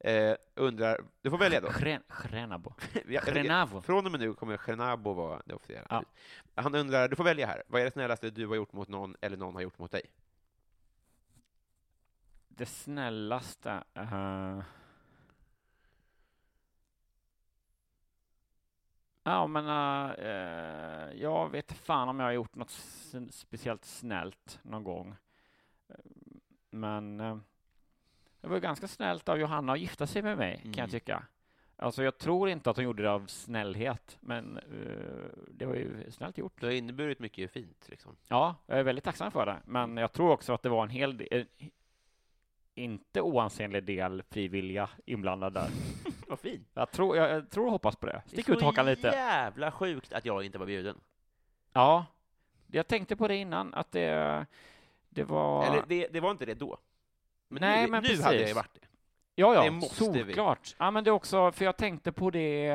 eh, undrar, du får välja då. Gren- Grenabo. Grenabo. Från och med nu kommer Grenabo vara det officiella. Ja. Han undrar, du får välja här, vad är det snällaste du har gjort mot någon, eller någon har gjort mot dig? Det snällaste... eh, Ja, men uh, jag vet fan om jag har gjort något speciellt snällt någon gång. Eh, Men det var ganska snällt av Johanna att gifta sig med mig, kan Mm. jag tycka. Alltså, jag tror inte att hon gjorde det av snällhet, men det var ju snällt gjort. Det har inneburit mycket fint, liksom. Ja, jag är väldigt tacksam för det, men jag tror också att det var en hel del, inte oansenlig del frivilliga inblandad där. Vad fint. Jag tror, jag, jag tror och hoppas på det. Stick ut hakan lite. jävla sjukt att jag inte var bjuden. Ja, Jag tänkte på det innan, att det, det var... Eller det, det var inte det då. Men Nej, nu, men nu precis. hade det varit det. ja, ja, det måste vi. solklart. Ja, men det är också, för jag tänkte på det...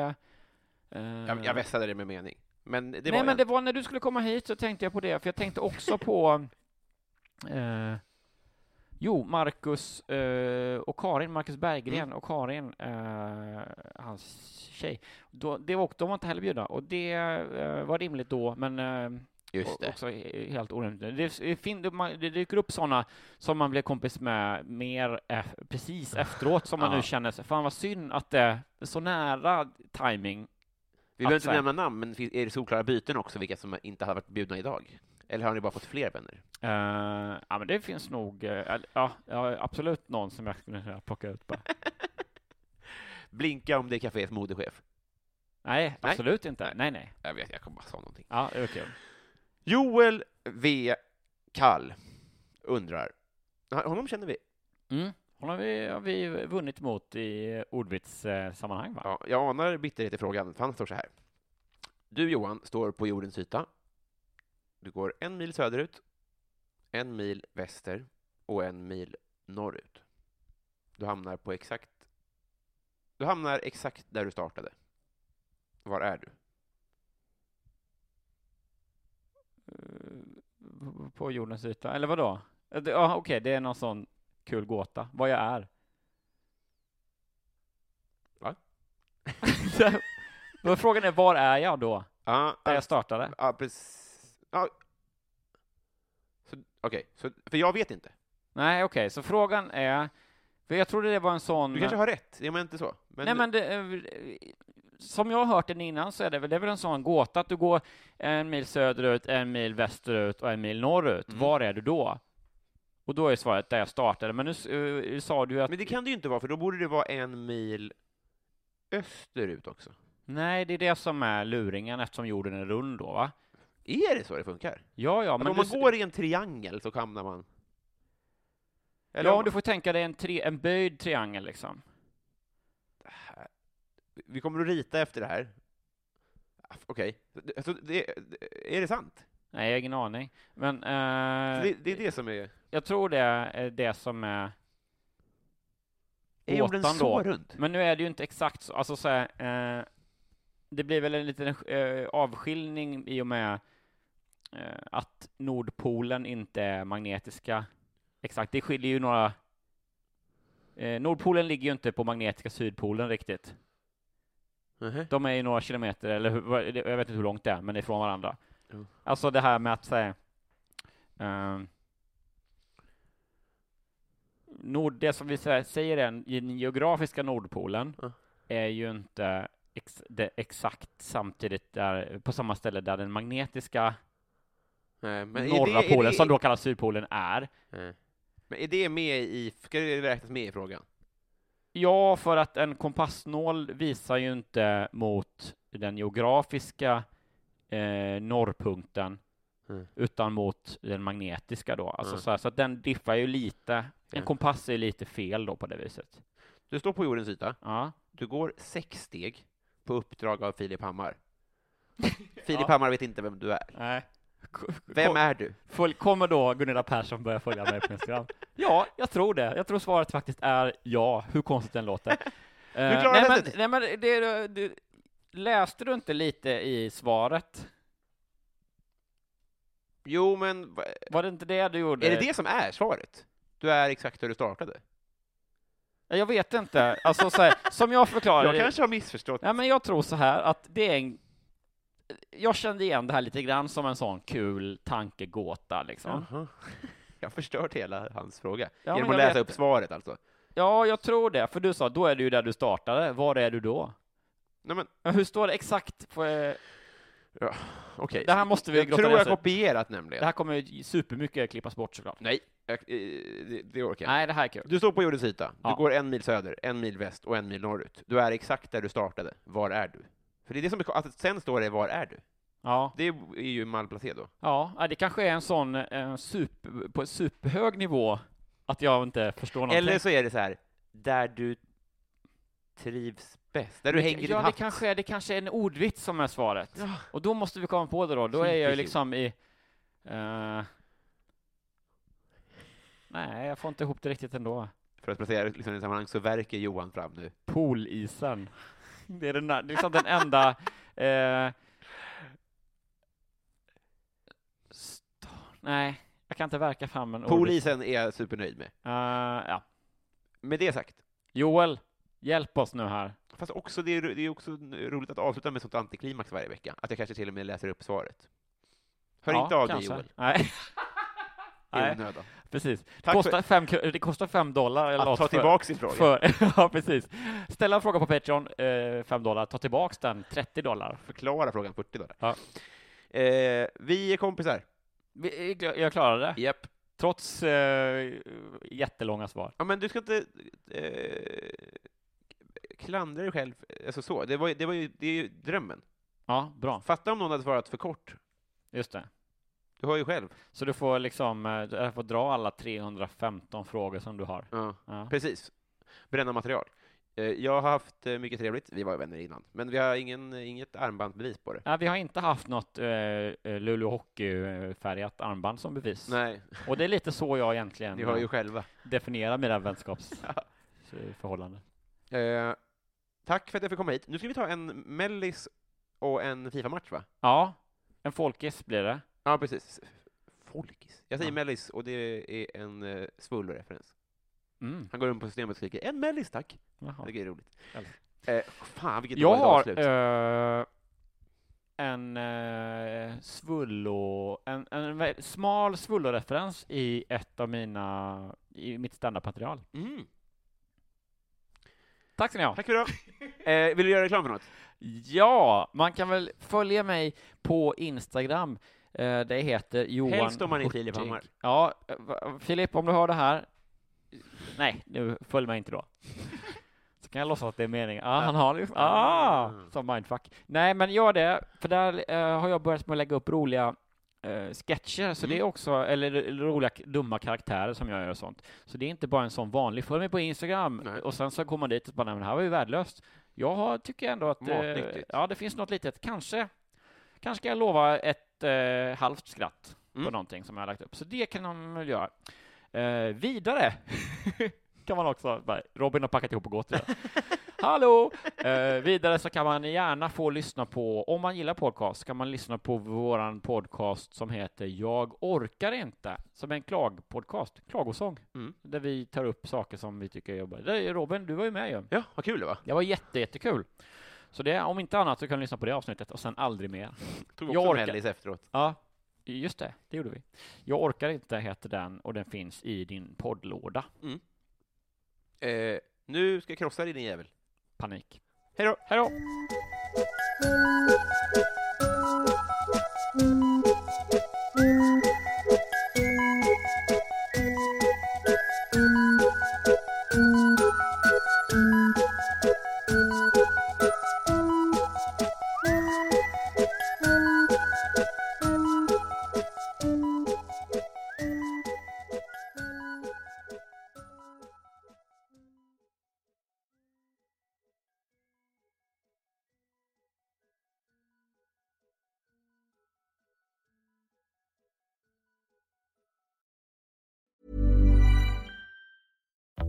eh, Jag, jag vässade det med mening. Men det Nej, var men jag. det var när du skulle komma hit så tänkte jag på det, för jag tänkte också på eh, Jo, Marcus eh, och Karin, Marcus Berggren Mm. och Karin, eh, hans tjej. Då, det var, de var inte heller bjudna, och det eh, var rimligt då, men eh, Just det. också he- helt orimligt. Det, det, fin- dyker upp sådana som man blev kompis med mer precis efteråt, som man Ja. nu känner sig, fan vad synd att det är så nära timing Vi behöver inte nämna namn, men är det solklara byten också, vilka som inte hade varit bjudna idag? Eller har ni bara fått fler vänner? Eh, ja, men det finns nog, eh, eller- ja, absolut någon som jag skulle kunna plocka ut bara. Blinka om det är kaféets modechef. Nej, Nej. absolut inte. Nej, nej. Jag vet, jag kommer bara säga någonting. Ja, det är okej. Joel V. Kall undrar. Honom känner vi. Mm. Hon har vi, har vi vunnit mot i ordvitssammanhang, va? Ja, jag anar bitterhet i frågan, för han står så här. Du Johan står på jordens yta. Du går en mil söderut, en mil väster och en mil norrut. Du hamnar på exakt... Du hamnar exakt där du startade. Var är du? Eh, På jordens yta, eller vad då? Ja, okej, det är någon sån kul gåta. Vad jag är. Va? Frågan är, var är jag då? Ja, Där jag startade? ja precis. Ja. Okej, så, för jag vet inte. Nej, okej, så frågan är, för jag trodde det var en sån... Du kanske har rätt, jag menar inte så. Men, Nej, men det, eh, som jag har hört den innan så är det väl, det är väl en sån gåta att du går en mil söderut, en mil västerut och en mil norrut. Mm. Var är du då? Och då är svaret där jag startade. Men nu eh, sa du att men det kan det ju inte vara, för då borde det vara en mil österut också. nej, det är det som är luringen eftersom jorden är rund då, va? Är det så det funkar? Ja, ja, Men men om du, man går i en triangel så hamnar man... Eller ja, om- du får tänka dig en, tre, en böjd triangel liksom. Vi kommer att rita efter det här. Okej, alltså, det, är det sant? Nej, jag har ingen aning. Men eh, det, det är det som är... jag tror det är det som är Är gåtan så då. rund? Men nu är det ju inte exakt så. Alltså så här, eh, det blir väl en liten eh, avskiljning i och med att Nordpolen inte är magnetiska. Exakt, det skiljer ju några... Eh, Nordpolen ligger ju inte på magnetiska Sydpolen riktigt. Mhm. De är ju några kilometer, eller hur, jag vet inte hur långt det är, men det är från varandra. Jo. Alltså det här med att säga... Eh, nord, det som vi sä- säger är den geografiska Nordpolen Ja. är ju inte ex, det exakt samtidigt där, på samma ställe där den magnetiska Nej, men norra det, polen, det, som då kallas Sydpolen, är. Nej. Men är det med i... Ska det räknas med i frågan? Ja, för att en kompassnål visar ju inte mot den geografiska eh, norrpunkten, Mm. utan mot den magnetiska då. Alltså Mm. så, här, så att den diffar ju lite. En Ja. kompass är lite fel då på det viset. Du står på jordens yta. Ja. Du går sex steg på uppdrag av Filip Hammar. Filip Ja. Hammar vet inte vem du är. Nej. Vem är du? Kommer då Gunilla Persson börja följa mig på Instagram? Ja, jag tror det. Jag tror svaret faktiskt är ja, hur konstigt den låter. Klarar nej, men, nej, men det, du, läste du inte lite i svaret? Jo, men va- Var det inte det du gjorde? är det det som är svaret? Du är exakt där du startade? Jag vet inte. Alltså, så här, som jag förklarar Jag det- kanske har missförstått. Ja, men jag tror så här att det är en... Jag kände igen det här lite grann som en sån kul tankegåta liksom. Jaha. Jag har förstört hela hans fråga. Ja, Genom att läsa vet upp svaret alltså. Ja, jag tror det, för du sa då är du ju där du startade. Var är du då? Nej men, hur står det exakt? Får jag- okej. Det här måste vi Jag tror jag i. kopierat nämligen. Det här kommer supermycket klippas bort såklart. Nej, jag, eh, det, det orkar jag. Nej, det här är kul. Du står på jordens yta. Du Ja. går en mil söder, en mil väst och en mil norrut. Du är exakt där du startade. Var är du? För det är det som är, att sen står det var är du? Ja, Det är ju malplacé då. ja, det kanske är en sån eh, super, på en superhög nivå att jag inte förstår någonting. Eller så är det så här, där du trivs bäst. Där du hänger din ja, det hatt. kanske, är, det kanske är en ordvits som är svaret. Ja. Och då måste vi komma på det då. Då är jag ju liksom i... Eh, nej, jag får inte ihop det riktigt ändå. För att placera liksom, i sammanhang så verkar Johan fram nu. Poolisen. Det är den, där, det är liksom den enda... Eh, nej, jag kan inte verka fram en. Polisen är jag supernöjd med. Eh, ja. Med det sagt, Joel, hjälp oss nu här. fast också det är, det är också roligt att avsluta med sånt antiklimax varje vecka, att jag kanske till och med läser upp svaret. Hör Ja, inte av dig kanske. Joel, Nej, i onödan. Precis. Det kostar, fem, det kostar fem dollar eller att ta tillbaka sin fråga. För, ja, precis. Ställa en fråga på Patreon, eh, 5 dollar. Ta tillbaks den, 30 dollar. Förklara frågan 40 dollar. Ja. Eh, vi är kompisar. Vi- Jag klarade det, Japp. trots eh, jättelånga svar. Ja, men du ska inte eh, klandra dig själv. Alltså så. Det, var, det, var ju, det är ju drömmen. Ja, bra. Fatta om någon hade svarat för kort. Just det. Du har ju själv. Så du får liksom, eh, du får dra alla 315 frågor som du har. Ja. Ja. Precis. Bränna material. Eh, Jag har haft eh, mycket trevligt. Vi var ju vänner innan. Men vi har ingen, inget armbandbevis på det. Ja, vi har inte haft något eh, Luleå Hockey-färgat armband som bevis. Nej, Och det är lite så jag egentligen ni har ju själva. definierar mina vänskapsförhållanden. Eh, tack för att jag fick komma hit. Nu ska vi ta en mellis och en Fifa-match, va? Ja, en folkis blir det. Ja, precis. Folkis. Jag säger Ja. mellis, och det är en uh, Svullo-referens. Mm. Han går runt på systemet och skriker ”En mellis, tack!” Jaha. Det är roligt. Eh, fan, vilket Jag har eh, en eh, svullo, en, en vä- smal svullo-referens i ett av mina, i mitt standardmaterial. Mm. Tack ska ni ha. Tack för idag. Eh, vill du göra reklam för något? Ja, man kan väl följa mig på Instagram. Eh, det heter Johan Helst om man. Filip Hammar. Ja, Filip, om du hör det här. Nej, nu följ mig inte då. Så kan jag låtsas att det är meningen. Ah, han har liksom, ah, som mindfuck. Nej, men gör det, för där eh, har jag börjat med att lägga upp roliga eh, sketcher, så Mm. det är också, eller, eller roliga dumma karaktärer som jag gör och sånt. Så det är inte bara en sån vanlig, följ mig på Instagram, Nej. och sen så går man dit och bara, nej men det här var ju värdelöst. Jag har, tycker ändå att, eh, ja det finns något litet, kanske, kanske ska jag lova ett eh, halvt skratt på Mm. någonting som jag har lagt upp. Så det kan man väl göra. Eh, vidare kan man också, bara, Robin har packat ihop och gått. Hallå! Eh, vidare så kan man gärna få lyssna på, om man gillar podcast, kan man lyssna på våran podcast som heter Jag orkar inte, som är en klagpodcast, klagosång, Mm. där vi tar upp saker som vi tycker är jobbiga. Robin, du var ju med ju. Ja, vad kul det var. Det var jätte, jättekul. Så det, om inte annat så kan du lyssna på det avsnittet och sen aldrig mer. Tog Jag orkar. efteråt. Ja, just det, det gjorde vi. Jag orkar inte heter den och den finns i din poddlåda. Eh, nu ska jag krossa dig din jävel. Panik. Hej då! Hej då!